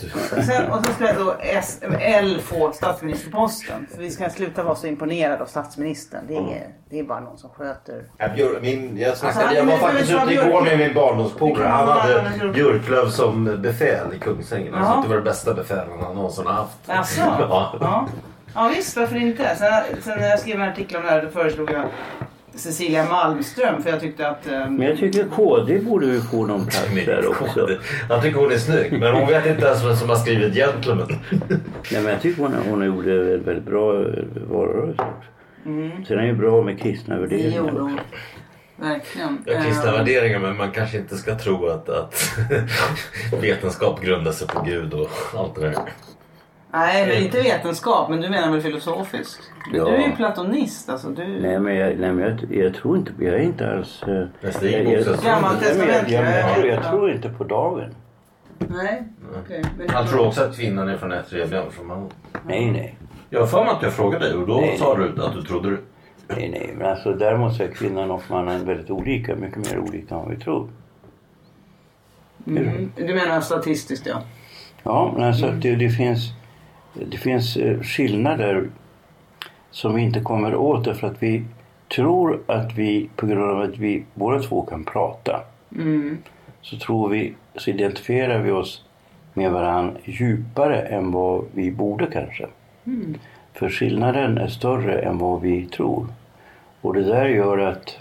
Sen, och så ska då S, L få statsministerposten. För vi ska sluta vara så imponerade av statsministern. Det är, inget, det är bara någon som sköter. Jag, björ, min, jag, snackade, Alltså, jag var faktiskt ute igår med min barndomspolare. Han hade Björklöv som befäl i Kungsängen. Han Ja. att det var det bästa befälen han någonsin har haft. Alltså, Ja. ja. ja visst, varför inte? Sen, sen när jag skrev en artikel om det här då föreslog jag Cecilia Malmström för jag tyckte att... Eh, Men jag tycker KD borde ju få någon plats där också. Han tycker hon är snygg men hon vet inte ens vem som har skrivit Gentleman. Nej, men jag tycker hon, hon gjorde en väldigt bra valrörelse också. Sen är det ju bra med kristna Mm. det gjorde värderingar. hon. Verkligen. Har kristna Eh, värderingar men man kanske inte ska tro att, att vetenskap grundar sig på Gud och allt det där. Nej, men inte vetenskap. Men du menar väl filosofiskt? Ja. Du är ju platonist. Alltså, du... Nej men, jag, nej, men jag, jag tror inte, jag är inte alls... eh, jag, tror- inte på dagen. Nej, okej. Men- Han tror också att kvinnan är från ett revben från mannen. Nej, nej. Jag har för mig att jag frågade dig och då Nej. sa du att du trodde det. Nej, nej. Men alltså däremot så är kvinnan och mannen väldigt olika. Mycket mer olika än vad vi tror. Mm. Du menar statistiskt ja. Ja, men alltså det, det finns, det finns eh, skillnader som vi inte kommer åt därför att vi tror att vi, på grund av att vi båda två kan prata, så tror vi, så identifierar vi oss med varandra djupare än vad vi borde kanske. För skillnaden är större än vad vi tror. Och det där gör att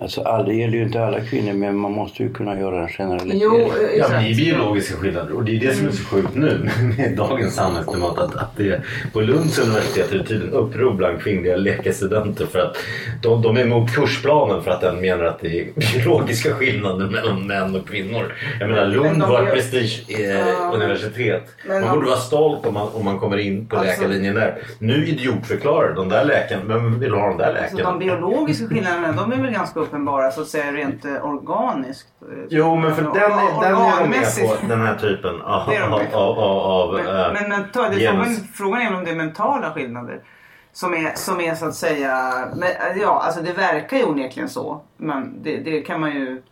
Alltså all, det gäller ju inte alla kvinnor men man måste ju kunna göra en generalisering. Jo, Ja, men exakt. det är biologiska skillnader och det är det som är så sjukt nu med dagens samhällsklimat. Att, att det på Lunds universitet är det tydligen uppror bland kvinnliga läkarstudenter för att de, de är emot kursplanen för att den menar att det är biologiska skillnader mellan män och kvinnor. Jag menar Lund var ett gör- prestige Ja. universitet. Men Man de- borde vara stolt om man, om man kommer in på Alltså- läkarlinjen där. Nu idiotförklarar de där läkarna. Vem vill ha de där Alltså, läkarna? de biologiska skillnaderna de är väl ganska uppenbara så att säga rent eh, organiskt. eh, Jo men för den, är- den är de med på. Den här typen av, Det är de av, med. av, av, av Men, eh, men mental, det frågan, frågan är om det är mentala skillnader. Som är, som är så att säga, men, ja alltså det verkar ju onekligen så. Men det, det kan man ju,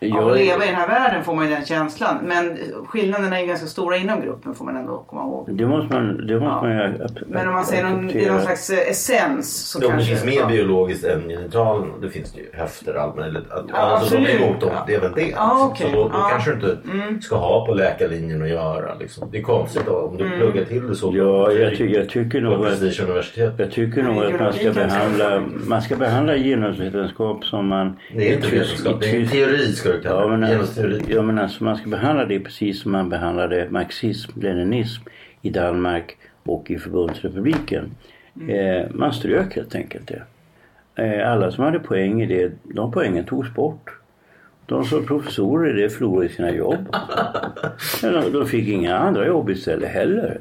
Jag- att leva i den här världen får man ju den känslan. Men skillnaderna är ju ganska stora inom gruppen får man ändå komma ihåg. Det måste man, det måste Ja. man ju Men om man säger någon, i någon slags eh, essens så det kanske... finns mer ja. biologiskt än genitalen. Det finns det ju höfter och allt möjligt. Att, Ja, alltså, de är absolut. emot dem, Ja. det är väl det. Ja, okej. Så då, då kanske du inte ska ha på läkarlinjen att göra. Liksom. Det är konstigt då, om du Mm. pluggar till det så. Ja, jag, ty, jag tycker på nog att. Jag tycker nog att man ska behandla, man ska behandla genusvetenskap som man... Det är inte vetenskap, det är i tysk- teori ska du kalla Ja men, Genusteori. ja, men alltså man ska behandla det precis som man behandlade marxism, leninism i Danmark och i förbundsrepubliken. Eh, man strök helt enkelt det. Eh, alla som hade poäng i det, de poängen togs bort. De som professorer i det förlorade sina jobb. Men de, de fick inga andra jobb istället heller.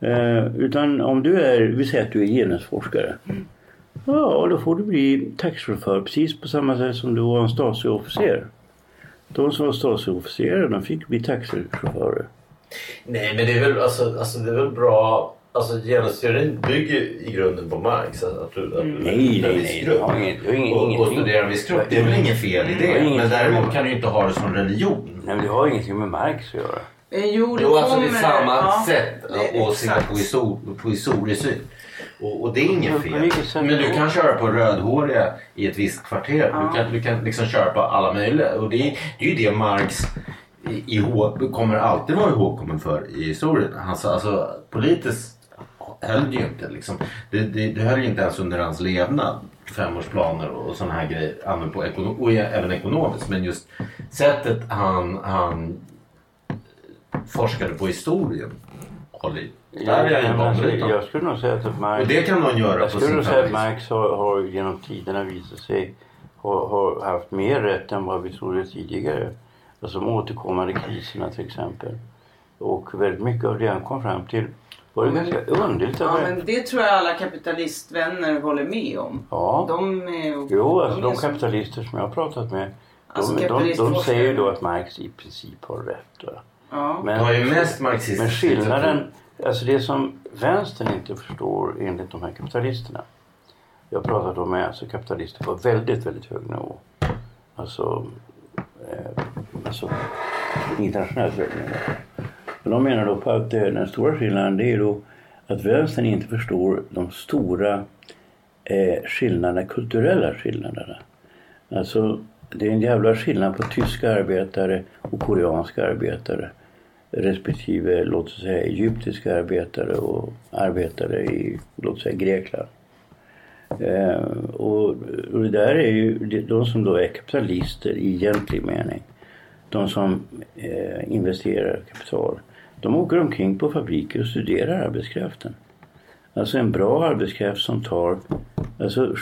Eh, utan om du är, vi säger att du är genusforskare. Ja, då får du bli taxichaufför precis på samma sätt som du var en Stasi-officer. De som var Stasi-officerare de fick bli taxichaufförer. Nej men det är väl, alltså, alltså, det är väl bra. Alltså genusteorin bygger i grunden på Marx. Att du, att du Nej, nej, nej, grupp. det har ingen- det har ingen- och, och studerar en viss grupp. Det är väl inget fel i Det. Men däremot kan du inte ha det som religion. Nej, men det har ingenting med Marx att göra. Eh, Jo, det Jo, alltså det är samma ja, sätt att se på historiesyn. Och, och det är inget fel. Men du kan köra på rödhåriga i ett visst kvarter. Du kan, du kan liksom köra på alla möjliga. Och det är, det är ju det Marx i, ihåg, kommer alltid vara ihågkommen för i historien. Alltså, alltså politiskt höll det ju inte. Liksom. Det, det, det höll ju inte ens under hans levnad. Femårsplaner och sådana här grejer. Även, på ekono- och även ekonomiskt. Men just sättet han, han forskade på historien håller i. Där är jag ju men alltså, jag skulle nog säga att Marx... Och det kan någon göra Jag på skulle sin säga att. Marx har, har genom tiderna visat sig ha, ha haft mer rätt än vad vi trodde tidigare. Alltså de återkommande kriserna till exempel. Och väldigt mycket av det han kom fram till var det ganska underligt. Ja, men det tror jag alla kapitalistvänner håller med om. Ja. De är, Jo, alltså de kapitalister som jag har pratat med. Alltså, de, de, de säger ju då att Marx i princip har rätt. Va? Ja. Men, De har ju mest marxistisk men skillnaden, alltså det som vänstern inte förstår enligt de här kapitalisterna. Jag har pratat om med alltså kapitalister på väldigt, väldigt hög nivå. Alltså, eh, alltså internationellt hög nivå. Men de menar då på att eh, den stora skillnaden det är då att vänstern inte förstår de stora eh, skillnaderna, kulturella skillnaderna. Alltså det är en jävla skillnad på tyska arbetare och koreanska arbetare respektive låt oss säga egyptiska arbetare och arbetare i låt oss säga Grekland. Eh, och, och det där är ju de- de som då är kapitalister i egentlig mening. De som eh, investerar kapital. De åker omkring på fabriker och studerar arbetskraften. Alltså en bra arbetskraft som tar... Alltså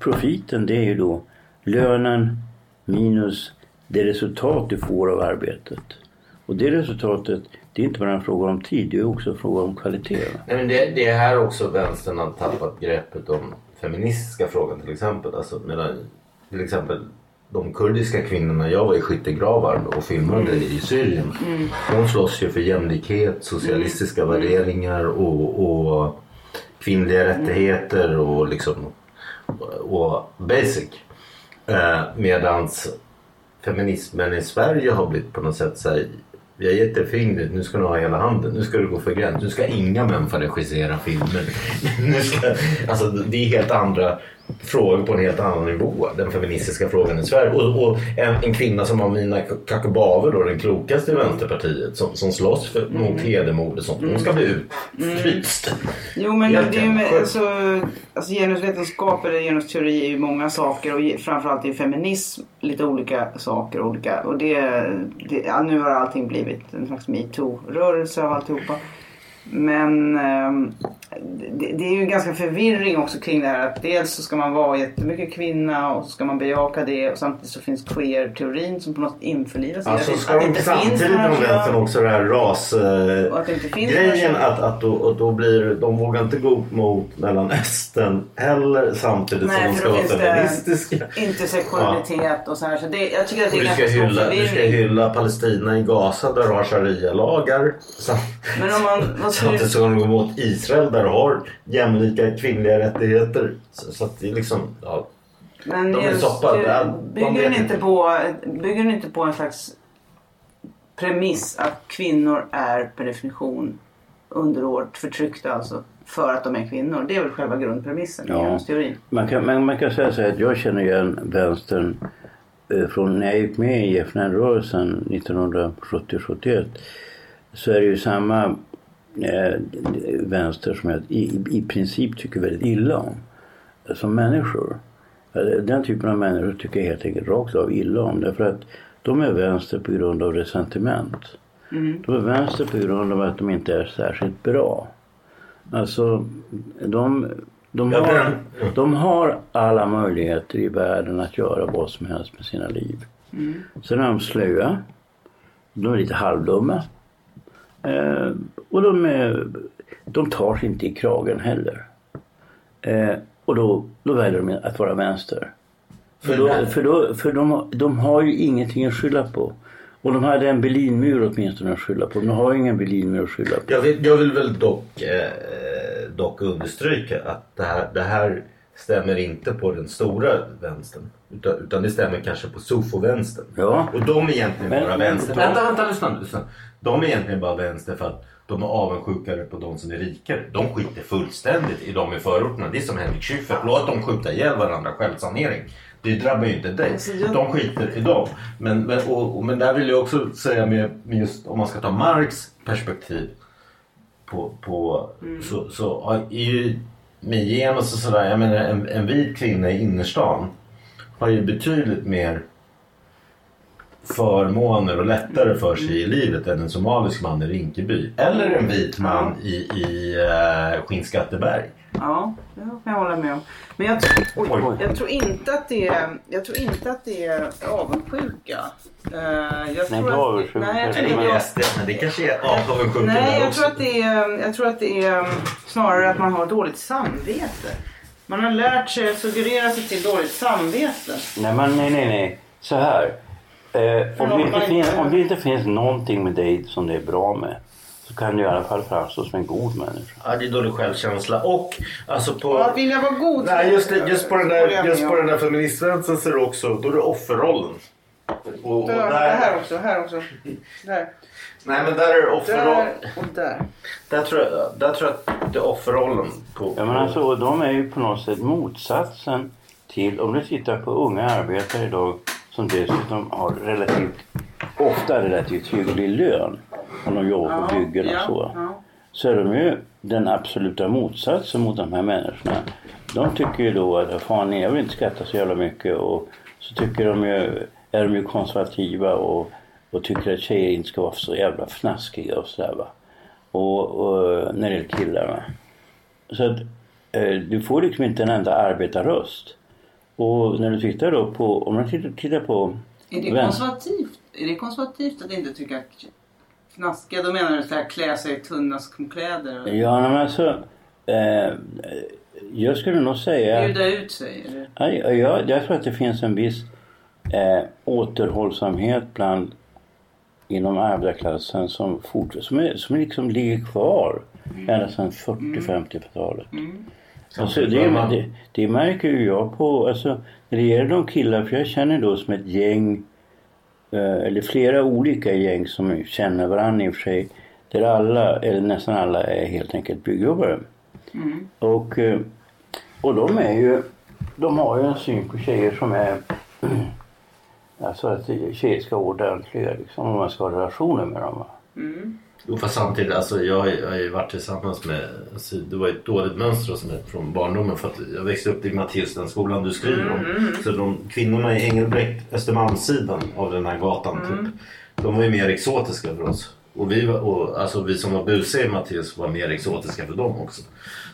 profiten det är ju då lönen minus det resultat du får av arbetet. Och det resultatet, det är inte bara en fråga om tid, det är också en fråga om kvalitet. va? Nej, men det, det är här också vänstern har tappat greppet om feministiska frågan till exempel. Alltså, medan, till exempel de kurdiska kvinnorna, jag var i skyttegravar och filmade i Syrien. De slåss ju för jämlikhet, socialistiska värderingar och, och kvinnliga rättigheter och liksom och basic. Eh, medans feminismen i Sverige har blivit på något sätt så här, vi har gett dig fingret, nu ska du ha hela handen, nu ska du gå för gräns, nu ska inga män få regissera filmer. nu ska, alltså, det är helt andra frågor på en helt annan nivå. Den feministiska frågan i Sverige. Och, och en, en kvinna som Amina Kakabaveh då, den klokaste i Vänsterpartiet som, som slåss för, mot hedermord och sånt. Hon ska bli utfryst. Jo men det är ju med, alltså, alltså genusvetenskap eller genusteori är ju många saker och framförallt är feminism lite olika saker. Olika, och det, det, nu har allting blivit en slags metoo-rörelse av alltihopa. Men ehm, det, är ju ganska förvirring också kring det här att dels så ska man vara jättemycket kvinna och så ska man bejaka det och samtidigt så finns queer-teorin som på något införlivas i Alltså ska Att det de inte samtidigt finns några vänstern också det här ras... eh, Och att det inte finns några grejen kön. att, att då, och då blir de vågar inte gå mot Mellanöstern heller samtidigt Nej, som de ska vara feministiska. intersektionalitet och så här. Så det, jag tycker att det är ganska hylla, du ska hylla Palestina i Gaza där du har sharia-lagar. Samtidigt ska de gå mot Israel där har jämlika kvinnliga rättigheter. Så, så att det är liksom... Ja, men de är just, soppa. eh, Ja, de bygger, den inte på, bygger den inte på en slags premiss att kvinnor är per definition underordnat förtryckta alltså för att de är kvinnor? Det är väl själva grundpremissen i Ja. genusteorin. Man kan, man, man kan säga så här att jag känner igen vänstern eh, från när jag gick med i FN-rörelsen 1970-71 så är det ju samma vänster som jag i, i- princip tycker väldigt illa om. Som människor. Eh, Den typen av människor tycker jag helt enkelt rakt av illa om. Därför att de är vänster på grund av resentiment. De är vänster på grund av att de inte är särskilt bra. Alltså, de, de, har, de har alla möjligheter i världen att göra vad som helst med sina liv. Sen är de slöa. De är lite halvdumma. Eh, och de, är, de tar sig inte i kragen heller. Eh, och då, då väljer de att vara vänster. För, då, för, då, för de, de har ju ingenting att skylla på. Och de hade en Berlinmur åtminstone att skylla på. De har ju ingen Berlinmur att skylla på. Jag vill, jag vill väl dock, eh, dock understryka att det här, det här stämmer inte på den stora vänstern. Utan, utan det stämmer kanske på sofo-vänstern. Ja. Och de är egentligen Men- bara men- vänster. Vänta, vänta, lyssna, nu, lyssna. De är egentligen bara vänster för att de är avundsjukare på de som är rikare. De skiter fullständigt i de i förorterna. Det är som Henrik Schyffert. Låt dem skjuta ihjäl varandra. Självsanering. Det drabbar ju inte dig. Alltså, De skiter i dem. Men, men, och, och, men där vill jag också säga med, med just om man ska ta Marx perspektiv på, på så, så har- är ju med genus och sådär. Jag menar en, en vit kvinna i innerstan har ju betydligt mer förmåner och lättare för sig i livet än en somalisk man i Rinkeby. Eller en vit man i, i uh, Skinnskatteberg. Ja, det kan jag hålla med om. Men jag, oj, Oj. jag, tror inte att det är, jag tror inte att det är avundsjuka. Eh, jag Nej, tror avundsjuka. Nej, jag tror att det är SD, men det kanske är avundsjuka nej, där jag tror att det är, jag tror att det är snarare att man har dåligt samvete. Man har lärt sig att suggerera sig till dåligt samvete. Nej, men nej, nej, nej. Så här. Eh, om, det inte finns, om det inte finns någonting med dig som det är bra med så kan du i alla fall framstå som en god människa. Ja, det är dålig självkänsla. Och alltså på... Och att vilja vara god. Nej, just, det, just på den jag där, just på den där feministvänstern så är det också, då är det offerrollen. Och, och Där, där, här också, här också. Där, nej men där är det offerrollen. där och där. Där tror, jag, där tror jag att det är offerrollen. På, Ja, men alltså, de är ju på något sätt motsatsen till om du tittar på unga arbetare idag som dessutom har relativt, ofta relativt hygglig lön om de jobbar på byggen och så. Så är de ju den absoluta motsatsen mot de här människorna. De tycker ju då att fan jag vill inte skatta så jävla mycket och så tycker de ju, är de ju konservativa och, och tycker att tjejer inte ska vara så jävla fnaskiga och sådär va. Och, och när det gäller killar va. Så att eh, du får liksom inte en enda arbetarröst. Och när du tittar då på, om man tittar, tittar på Är det konservativt? Är det konservativt att inte tycka att fnaskiga, då menar du så här klä sig i tunna kläder? och Ja, men alltså. Eh, jag skulle nog säga... Bjuda ut sig? Ja, jag, jag tror att det finns en viss eh, återhållsamhet bland inom arbetarklassen som, fort, som, är, som liksom ligger kvar ända sedan 40-50-talet. Alltså, det, det, det märker ju jag på, alltså, när det gäller de killar, för jag känner då som ett gäng, eh, eller flera olika gäng som känner varandra i och för sig, där alla, eller nästan alla är helt enkelt byggjobbare. Och, eh, och de är ju de har ju en syn på tjejer som är Alltså att tjejer ska vara ordentliga liksom, om man ska ha relationer med dem. va. Jo fast samtidigt, alltså jag, jag har ju varit tillsammans med, alltså, det var ett dåligt mönster hos mig från barndomen för att jag växte upp i Mattias, den skolan du skriver om. Så de kvinnorna i Engelbrekt, Östermalmssidan av den här gatan typ. De var ju mer exotiska för oss. Och vi, var, och, alltså, vi som var busiga i Mattias var mer exotiska för dem också.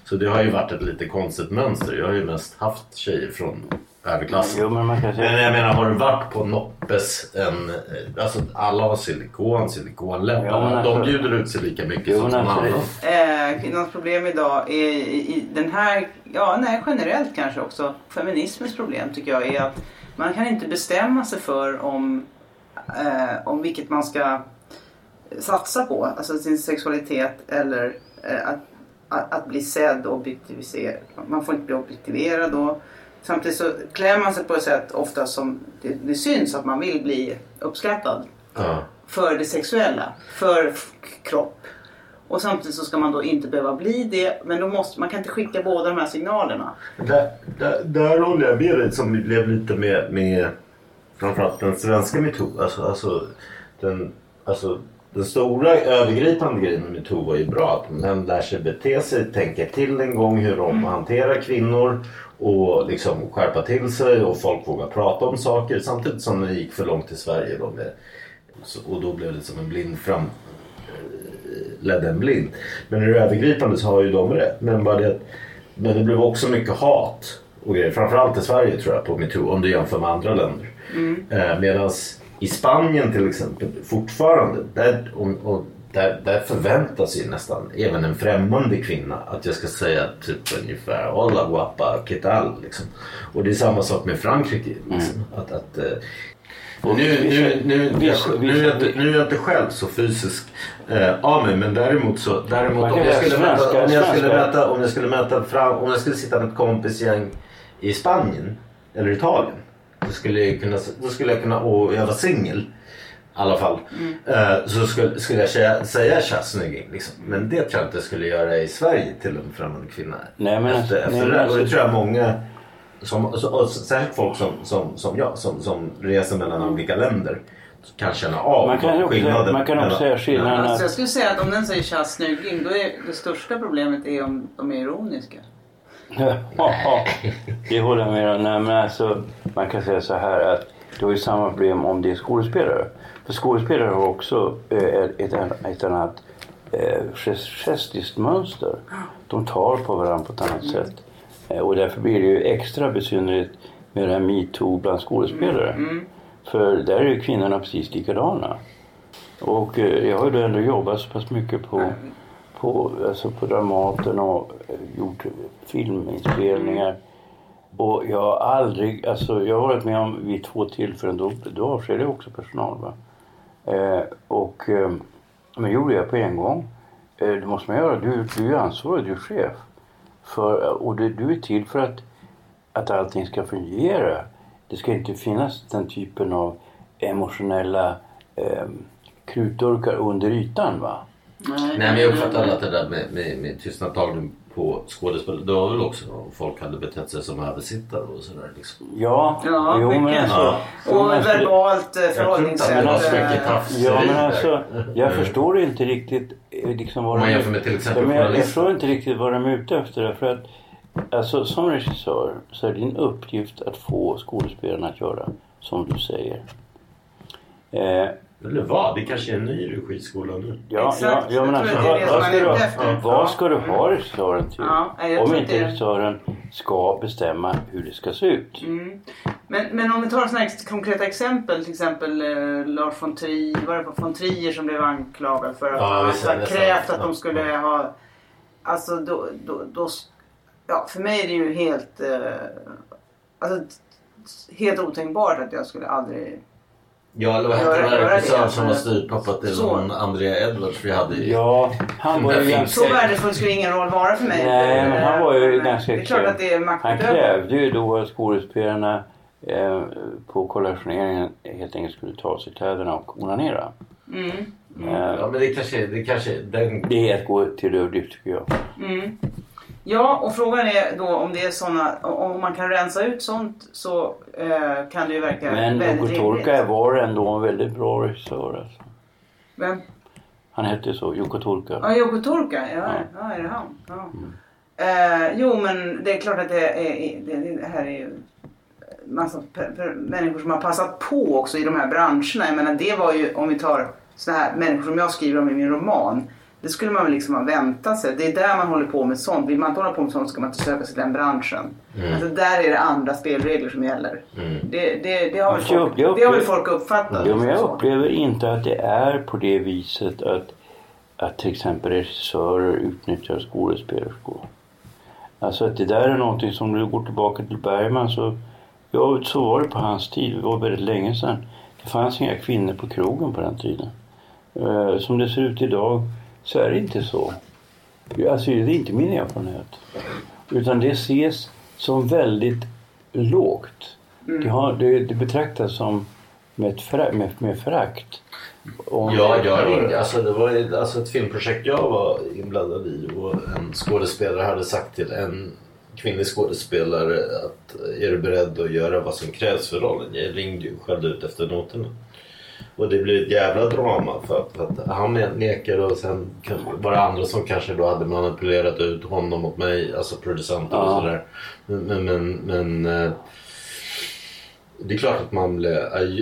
Så det har ju varit ett lite konstigt mönster. Jag har ju mest haft tjejer från överklassen. Jo men man kan säga... Men jag menar, har du varit på Noppes? En, eh, alltså alla har silikon, silikonläppar. Ja, men De alltså- bjuder ut sig lika mycket Jo, som någon alltså, annan. Eh, kvinnans problem idag är i, i den här, ja nej generellt kanske också, feminismens problem tycker jag är att man kan inte bestämma sig för om, eh, om vilket man ska satsa på, alltså sin sexualitet eller eh, att, att, att bli sedd och objektiviserad. Man får inte bli objektiverad och samtidigt så klär man sig på ett sätt ofta som det, det syns att man vill bli uppskattad Ja. för det sexuella, för kropp. Och samtidigt så ska man då inte behöva bli det. Men då måste, man kan inte skicka båda de här signalerna. Där, där, där håller jag med dig som vi blev lite med, med framförallt den svenska metoo. Alltså, alltså, den, alltså, den stora övergripande grejen med metoo var ju bra. Att män lär sig bete sig, tänka till en gång hur de hanterar kvinnor och liksom skärpa till sig och folk vågar prata om saker. Samtidigt som det gick för långt i Sverige. Då med, och då blev det som en blind fram ledde en blind. Men i det övergripande så har ju de rätt. Men, bara det, men det blev också mycket hat och grejer. Framförallt i Sverige tror jag på metoo om du jämför med andra länder. Eh, Medan i Spanien till exempel fortfarande där, och, och där, där förväntas ju nästan även en främmande kvinna att jag ska säga typ ungefär Hola guapa, ¿qué tal? Liksom. Och det är samma sak med Frankrike. Liksom. Att, att, eh, och nu, nu, nu, jag, nu, är jag inte, nu är jag inte själv så fysisk eh, av mig men däremot så däremot om jag, skulle möta, om, jag skulle möta, om jag skulle möta fram, om jag skulle sitta med ett kompisgäng i Spanien eller Italien då skulle jag kunna, då skulle jag kunna och jag var singel i alla fall. Eh, så skulle, skulle jag säga, säga tja snygging liksom. Men det tror jag inte skulle göra i Sverige till en främmande kvinna. Nej, men efter, alltså- efter nej, det men där. alltså- Och det tror jag många som, och, särskilt folk som, som, som jag som, som reser mellan olika länder kan känna av Man kan också, skillnaden man kan också mellan- säga skillnaden Alltså jag skulle säga att om den säger tja snygging då är det största problemet är om de är ironiska. Det håller jag med om. Nej, men alltså, man kan säga så här att du har ju samma problem om det är skådespelare. För skådespelare har också eh, ett, ett annat eh, gest- gestiskt mönster. De tar på varandra på ett annat sätt. Eh, och därför blir det ju extra besynnerligt med det här metoo bland skådespelare. För där är ju kvinnorna precis likadana. Och jag har ju då ändå jobbat så pass mycket på, på, alltså på Dramaten och gjort filminspelningar. Och jag har aldrig, alltså jag har varit med om vid två tillfällen, då, då avskedade jag också personal. Va? Eh, och, eh, men gjorde jag på en gång. Eh, det måste man göra, du, du är ansvarig, du är chef. För, och det, du är till för att, att allting ska fungera. Det ska inte finnas den typen av emotionella eh, krutdurkar under ytan. va? Nej men jag uppfattar att det där med, med, med tystnadtagning på skådespel. Det var väl också om folk hade betett sig som översittare och sådär liksom. Ja, Ja, jo, men mycket. alltså, Ja. Och men alltså, verbalt eh, Jag förhållningssätt. eh, tafs. Ja men där. alltså, jag förstår inte riktigt eh, liksom vad de- jämför med till exempel ja, men jag, jag förstår inte riktigt vad de är ute efter. Därför att alltså, som regissör så är det din uppgift att få skådespelarna att göra som du säger. Eh, Eller vad? Det kanske är en ny regiskola nu. ja, Exakt. ja, ja, men Jag alltså, tror att det är vad, det vad, ska man är du, ute efter. vad Ja. ska du ha regissören till? Ja, jag Om inte regissören ska bestämma hur det ska se ut. Mm. Men, men om vi tar sådana här konkreta exempel, till exempel eh, Lars von Trier, var det von Trier som blev anklagad för att Ja, han hade krävt att de skulle ha... Alltså då, då, då... Ja, för mig är det ju helt... Eh, alltså, helt otänkbart att jag skulle aldrig... Ja eller vad hette den där regissören som var styrpappa till Så. någon Andrea Edwards vi hade i... Ja, han var ju ganska... Så värdefull skulle ingen roll vara för mig. Nej, men han var ju Men, ganska Det är klart att det är Han krävde ju då att skådespelarna eh, på kollationeringen helt enkelt skulle ta av sig kläderna och onanera. Mm. Eh, Ja men det kanske, det kanske, den... det är att gå till överdrift tycker jag. Mm. Ja, och frågan är då om det är såna, om man kan rensa ut sånt så eh, kan det ju verka Men väldigt Jocke Torka rimligt. var ändå en väldigt bra regissör alltså. Vem? Han hette så, Jocke Torka. Ja, Jocke Torka, ja, ja. är det han? Ja. Eh, jo, men det är klart att det, är, det, det här är ju massa människor som har passat på också i de här branscherna. Jag menar, det var ju, om vi tar såna här människor som jag skriver om i min roman. Det skulle man väl liksom ha väntat sig. Det är där man håller på med sånt. Vill man inte hålla på med sånt ska man inte söka sig till den branschen. Alltså där är det andra spelregler som gäller. Det, det, det, har jag- folk, jag det har väl upplever- folk uppfattat. Ja, men jag Så. upplever inte att det är på det viset att, att till exempel regissörer utnyttjar skådespelerskor. Alltså att det där är någonting som du går tillbaka till Bergman så, ja, så var det på hans tid, det var väldigt länge sedan. Det fanns inga kvinnor på krogen på den tiden. Eh, som det ser ut idag så är det inte så. Alltså det är inte min erfarenhet. Utan det ses som väldigt lågt. Det, har, det, det betraktas som med, ett förakt, med, med förakt. Om- Ja, jag ringde, alltså det var alltså ett filmprojekt jag var inblandad i och en skådespelare hade sagt till en kvinnlig skådespelare att är du beredd att göra vad som krävs för rollen? Jag ringde ju och skällde ut efter noterna. Och det blev ett jävla drama för att, för att han nekade och sen var det andra som kanske då hade manipulerat ut honom mot mig, alltså producenter och Ja. sådär. Men, men, men, eh, det är klart att man blev,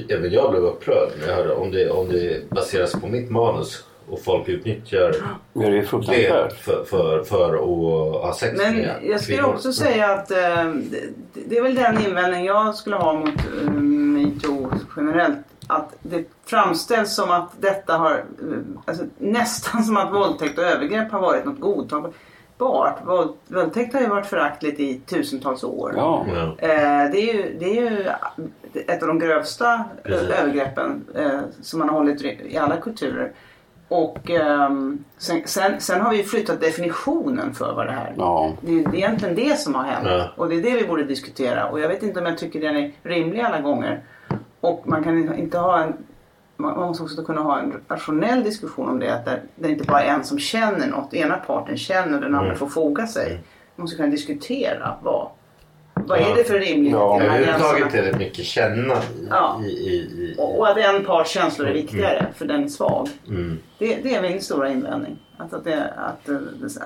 även jag blev upprörd när jag hörde om det, om det baseras på mitt manus och folk utnyttjar Ja, det för, för, för att ha sex Men med jag skulle kvinnor. också säga att eh, det, det är väl den invändning jag skulle ha mot eh, metoo generellt. Att det framställs som att detta har, alltså, nästan som att våldtäkt och övergrepp har varit något godtagbart. Våld, våldtäkt har ju varit föraktligt i tusentals år. Ja. Eh, det, är ju, det är ju ett av de grövsta eh, Precis. övergreppen eh, som man har hållit i alla kulturer. Och ehm, sen, sen, sen har vi ju flyttat definitionen för vad det här Ja. Det är egentligen det som har hänt. Ja. Och det är det vi borde diskutera. Och jag vet inte om jag tycker den är rimlig alla gånger. Och man kan inte ha en man måste också kunna ha en rationell diskussion om det. Att det, det är inte bara en som känner något. Ena parten känner och den andra Mm. får foga sig. Man måste kunna diskutera vad, vad är det för rimlighet Ja, i de här Överhuvudtaget är det mycket känna i, Ja. i, i, i, Och, och att en parts känslor är viktigare för den är svag. mm. Det, det är min stora invändning. Att, att, det, att,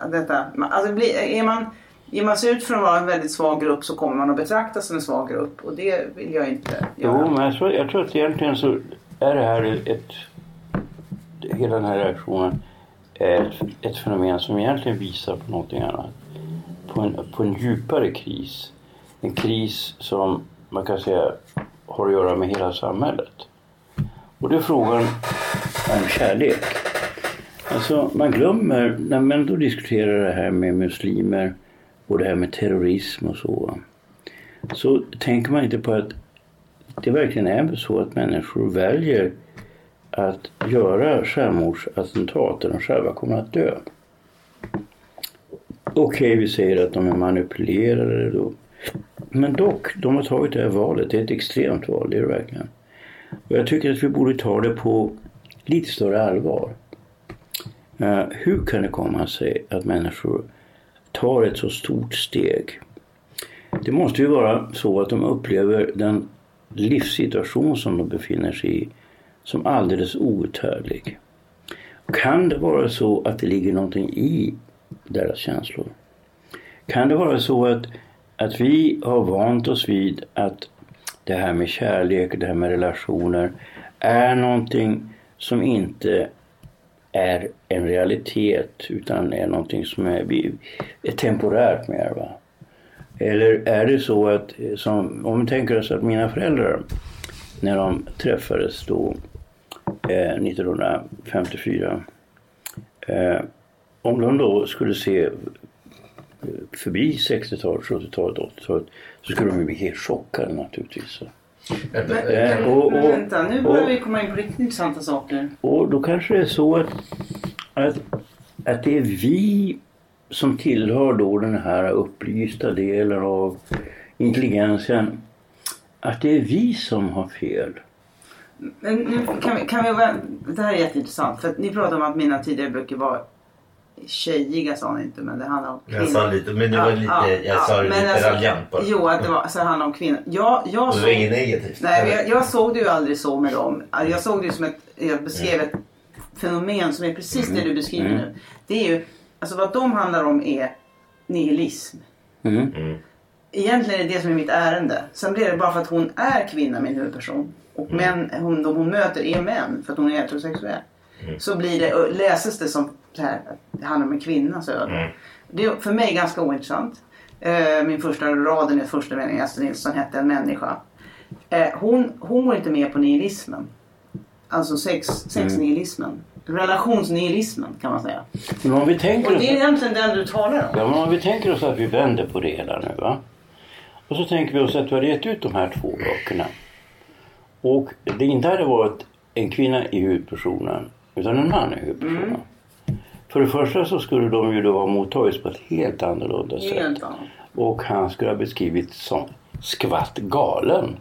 att detta, alltså blir, är man, ger man sig ut för att vara en väldigt svag grupp så kommer man att betraktas som en svag grupp. Och det vill jag inte Jo, göra. men jag tror, jag tror att egentligen så är det här ett... Hela den här reaktionen är ett, ett fenomen som egentligen visar på någonting annat. På en, på en djupare kris. En kris som man kan säga har att göra med hela samhället. Och det är frågan om kärlek. Alltså man glömmer, när man då diskuterar det här med muslimer och det här med terrorism och så. Så tänker man inte på att det verkligen är så att människor väljer att göra självmordsattentat där de själva kommer att dö. Okej, vi säger att de är manipulerade då. Men dock, de har tagit det här valet. Det är ett extremt val, det är det verkligen. Och jag tycker att vi borde ta det på lite större allvar. Uh, hur kan det komma sig att människor tar ett så stort steg? Det måste ju vara så att de upplever den livssituation som de befinner sig i som alldeles outhärdlig. Kan det vara så att det ligger någonting i deras känslor? Kan det vara så att, att vi har vant oss vid att det här med kärlek, det här med relationer är någonting som inte är en realitet utan är någonting som är, är temporärt mer. Va? Eller är det så att, som, om vi tänker oss att mina föräldrar när de träffades då eh, 1954. Eh, om de då skulle se eh, förbi 60-talet, 70-talet, 80-talet så skulle de ju bli helt chockade naturligtvis. Men, Eh, men, och- men och- vänta, nu börjar och- vi komma in på riktigt intressanta saker. Och då kanske det är så att, att, att det är vi som tillhör då den här upplysta delen av intelligensen. Att det är vi som har fel. Men nu kan vi, kan vi, väl- det här är jätteintressant. För att ni pratar om att mina tidigare böcker var tjejiga sa han inte men det handlar om kvinnor. Jag sa lite, men det var lite, jag sa det lite alltså, raljant bara. Jo, att det var, så det handlar om kvinnor. Jag, jag Och det såg, var inget negativt. nej, jag, jag såg det ju aldrig så med dem. Jag såg det ju som ett, jag beskrev ett fenomen som är precis det du beskriver nu. Det är ju, alltså vad de handlar om är nihilism. Mm. Egentligen är det det som är mitt ärende. Sen blir det bara för att hon är kvinna, min huvudperson. Och män, hon, de hon möter är män för att hon är heterosexuell. Så blir det, och läses det som så här, att det handlar om en kvinnas öde. Det är för mig ganska ointressant. Eh, min första raden i första meningen, Astrid Nilsson hette En människa. Eh, hon, hon går inte med på nihilismen. Alltså sex, sexnihilismen. Relationsnihilismen kan man säga. Men om vi tänker Och det är egentligen den du talar om. Ja, men om vi tänker oss att vi vänder på det hela nu va. Och så tänker vi oss att vi har gett ut de här två böckerna. Och det inte hade varit en kvinna i huvudpersonen utan en man i huvudpersonen. För det första så skulle de ju då ha mottagits på ett helt annorlunda sätt. Helt. Och han skulle ha beskrivits som skvatt galen.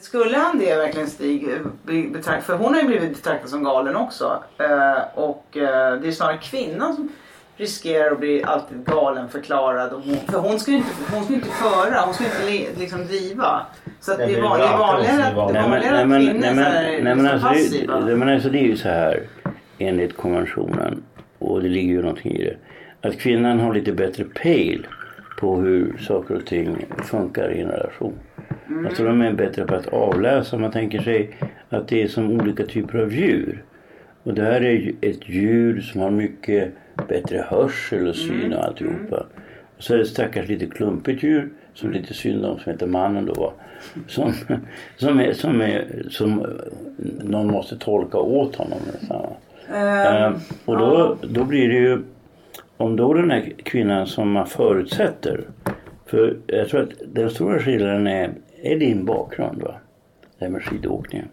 Skulle han det verkligen Stig? betrakt- För hon har ju blivit betraktad som galen också. Eh, och eh, det är snarare kvinnan som riskerar att bli alltid galen förklarad. Och hon, för hon ska ju inte, hon ska inte föra, hon ska ju inte le, liksom driva. Så att det, är det vanligare att, vanligare att kvinnor nej, men, är nej, men liksom alltså, passiva. det, det, men alltså det är ju så här enligt konventionen och det ligger ju någonting i det. Att kvinnan har lite bättre pejl på hur saker och ting funkar i en relation. Alltså de är bättre på att avläsa. Man tänker sig att det är som olika typer av djur. Och det här är ett djur som har mycket bättre hörsel och syn och alltihopa. Och så är det ett stackars lite klumpigt djur som är lite synd om som heter mannen då. Som, som, är, som, är, som någon måste tolka åt honom nästan. Eh, och då, då blir det ju om då den här kvinnan som man förutsätter. För jag tror att den stora skillnaden är, är din bakgrund va. Det här med skidåkningen.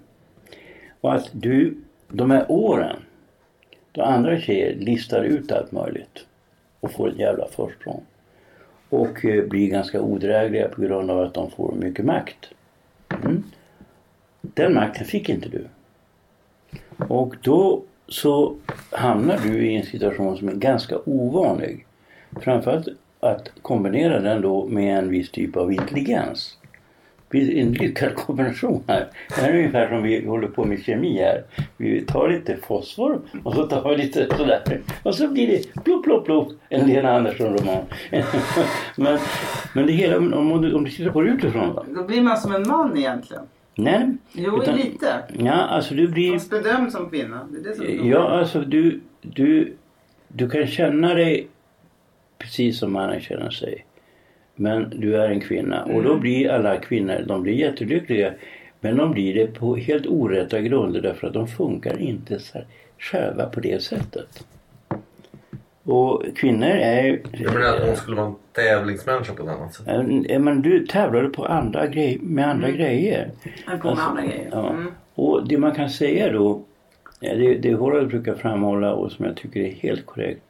Och att du, de här åren då andra tjejer listar ut allt möjligt och får ett jävla försprång. Och eh, blir ganska odrägliga på grund av att de får mycket makt. Mm. Den makten fick inte du. Och då så hamnar du i en situation som är ganska ovanlig. Framförallt att kombinera den då med en viss typ av intelligens. En lyckad kombination här. Det här är ungefär som vi håller på med kemi här. Vi tar lite fosfor och så tar vi lite sådär. Och så blir det plopp, plopp, plopp. En Lena Andersson-roman. men, men det hela, om du, om du tittar på det utifrån va? Då blir man som en man egentligen. Nej. Jo, utan- lite. Ja, alltså du blir... Fast bedömd som kvinna. Det är det som är Ja, alltså du, du, du kan känna dig precis som mannen känner sig. Men du är en kvinna och då blir alla kvinnor, de blir jättelyckliga. Men de blir det på helt orätta grunder därför att de funkar inte så här själva på det sättet. Och kvinnor är ju... Jag menar att hon skulle vara en tävlingsmänniska på ett annat sätt. Men du tävlade på andra grej, med andra grejer. Han på med andra grejer. Ja. Mm. Och det man kan säga då, det, det Horace brukar framhålla och som jag tycker är helt korrekt.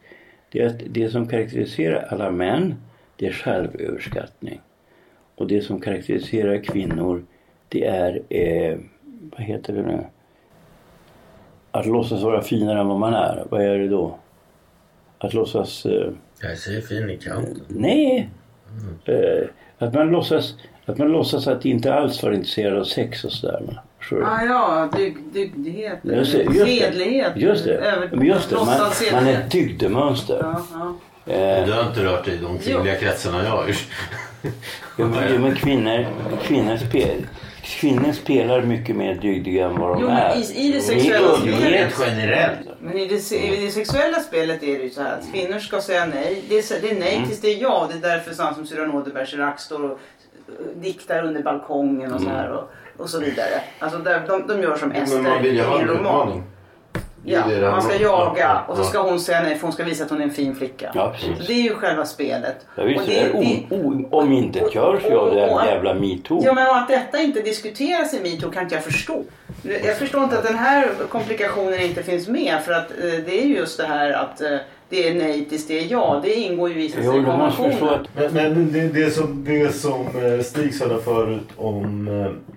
Det är att det som karaktäriserar alla män, det är självöverskattning. Och det som karaktäriserar kvinnor, det är, eh, vad heter det nu? Att låtsas vara finare än vad man är. Vad är det då? Att låtsas... Eh, Jag ser fin i kanten. Nej. Eh, att, man låtsas, att man låtsas att inte alls vara intresserad av sex och sådär. Ah, ja, dyg, dygdighet. Just det, just det. Fredlighet. Just det. Över, just det. Man, man är sedlighet. ett dygdemönster. Ja, ja. Eh, Du har inte rört dig i de kvinnliga kretsarna jag har gjort. ja, men, kvinnor, kvinnor, spel, kvinnor spelar mycket mer dygdiga än vad de Jo, men är. i- i det sexuella Rent generellt. Men i det, i det sexuella spelet är det ju så här att kvinnor ska säga nej. Det är, det är nej Mm. tills det är ja. Det är därför sådana som Cyrano de Bergerac står och eh, diktar under balkongen och så här och, och så vidare. Alltså där, de, de gör som Ester i en roman. utmaning. Det det Ja, det man ska jaga Ja, och så ska hon säga nej för hon ska visa att hon är en fin flicka. Ja, precis. Så det är ju själva spelet. Ja, visst, Och det är o, o, om inte görs ju av den jävla metoo. Ja men att detta inte diskuteras i metoo kan inte jag förstå. Jag förstår inte att den här komplikationen inte finns med för att eh, det är ju just det här att eh, det är nej tills det är ja. Det ingår ju i konventionen. att Men, men det, det som, det som eh, Stig sa där förut om,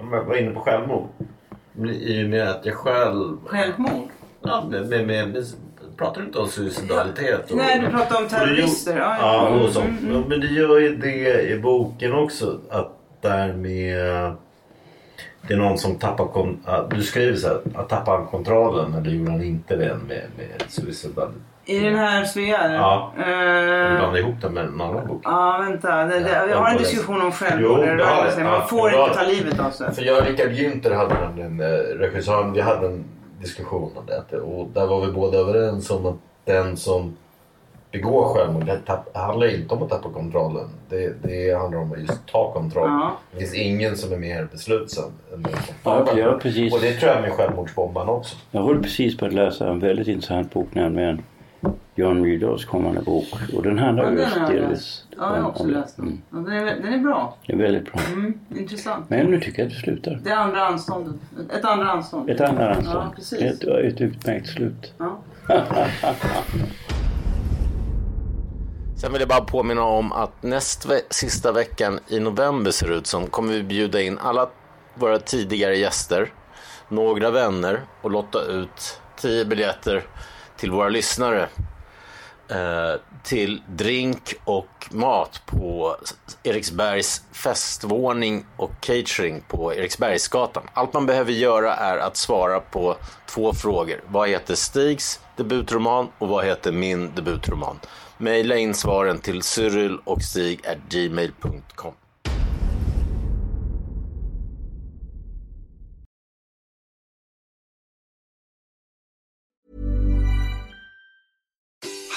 om jag var inne på självmord. I och med att jag själv Självmord. Ja, med, med, med, pratar du inte om suicidalitet? Och, Nej, du pratar om och det gör- terrorister. Ja, Ja, ja. och sånt. Mm, Ja, Men det gör ju det i boken också. Att där med... Det är någon som tappar kon- Du skriver så här, att tappa han kontrollen eller gjorde han inte det med, med suicidalitet? I den här Svea? Ja. Eh, Du blandar ihop det med en annan bok. Ja, vänta. Det, det, jag har en diskussion om självmord. Jo, Det det. Man Ja, får inte ta livet av sig. För jag och Richard Günther hade en, en eh, regissör, vi hade en diskussion om det. Och där var vi båda överens om att den som begår självmord, det tapp, handlar inte om att tappa kontrollen. Det, det handlar om att just ta kontroll. Ja. Det finns ingen som är mer beslutsam än den som Ja, tar ja, precis. Och det tror jag med självmordsbombaren också. Jag håller precis på att läsa en väldigt intressant bok nämligen Jan Myrdals kommande bok. Och den handlar Ja, den just delvis. Ja, jag har också det. läst den. Mm. Ja, den, är, den är bra. Det är väldigt bra. Mm, intressant. Men nu tycker jag att det slutar. Det andra anståndet. Ett andra anstånd. Ett annat Ja, anstånd. precis. ett, ett utmärkt slut. Ja. Sen vill jag bara påminna om att näst ve- sista veckan i november ser ut som kommer vi bjuda in alla våra tidigare gäster, några vänner och lotta ut 10 biljetter till våra lyssnare eh, till drink och mat på Eriksbergs festvåning och catering på Eriksbergsgatan. Allt man behöver göra är att svara på två frågor. Vad heter Stigs debutroman och vad heter min debutroman? Maila in svaren till cyrilochstig.gmail.com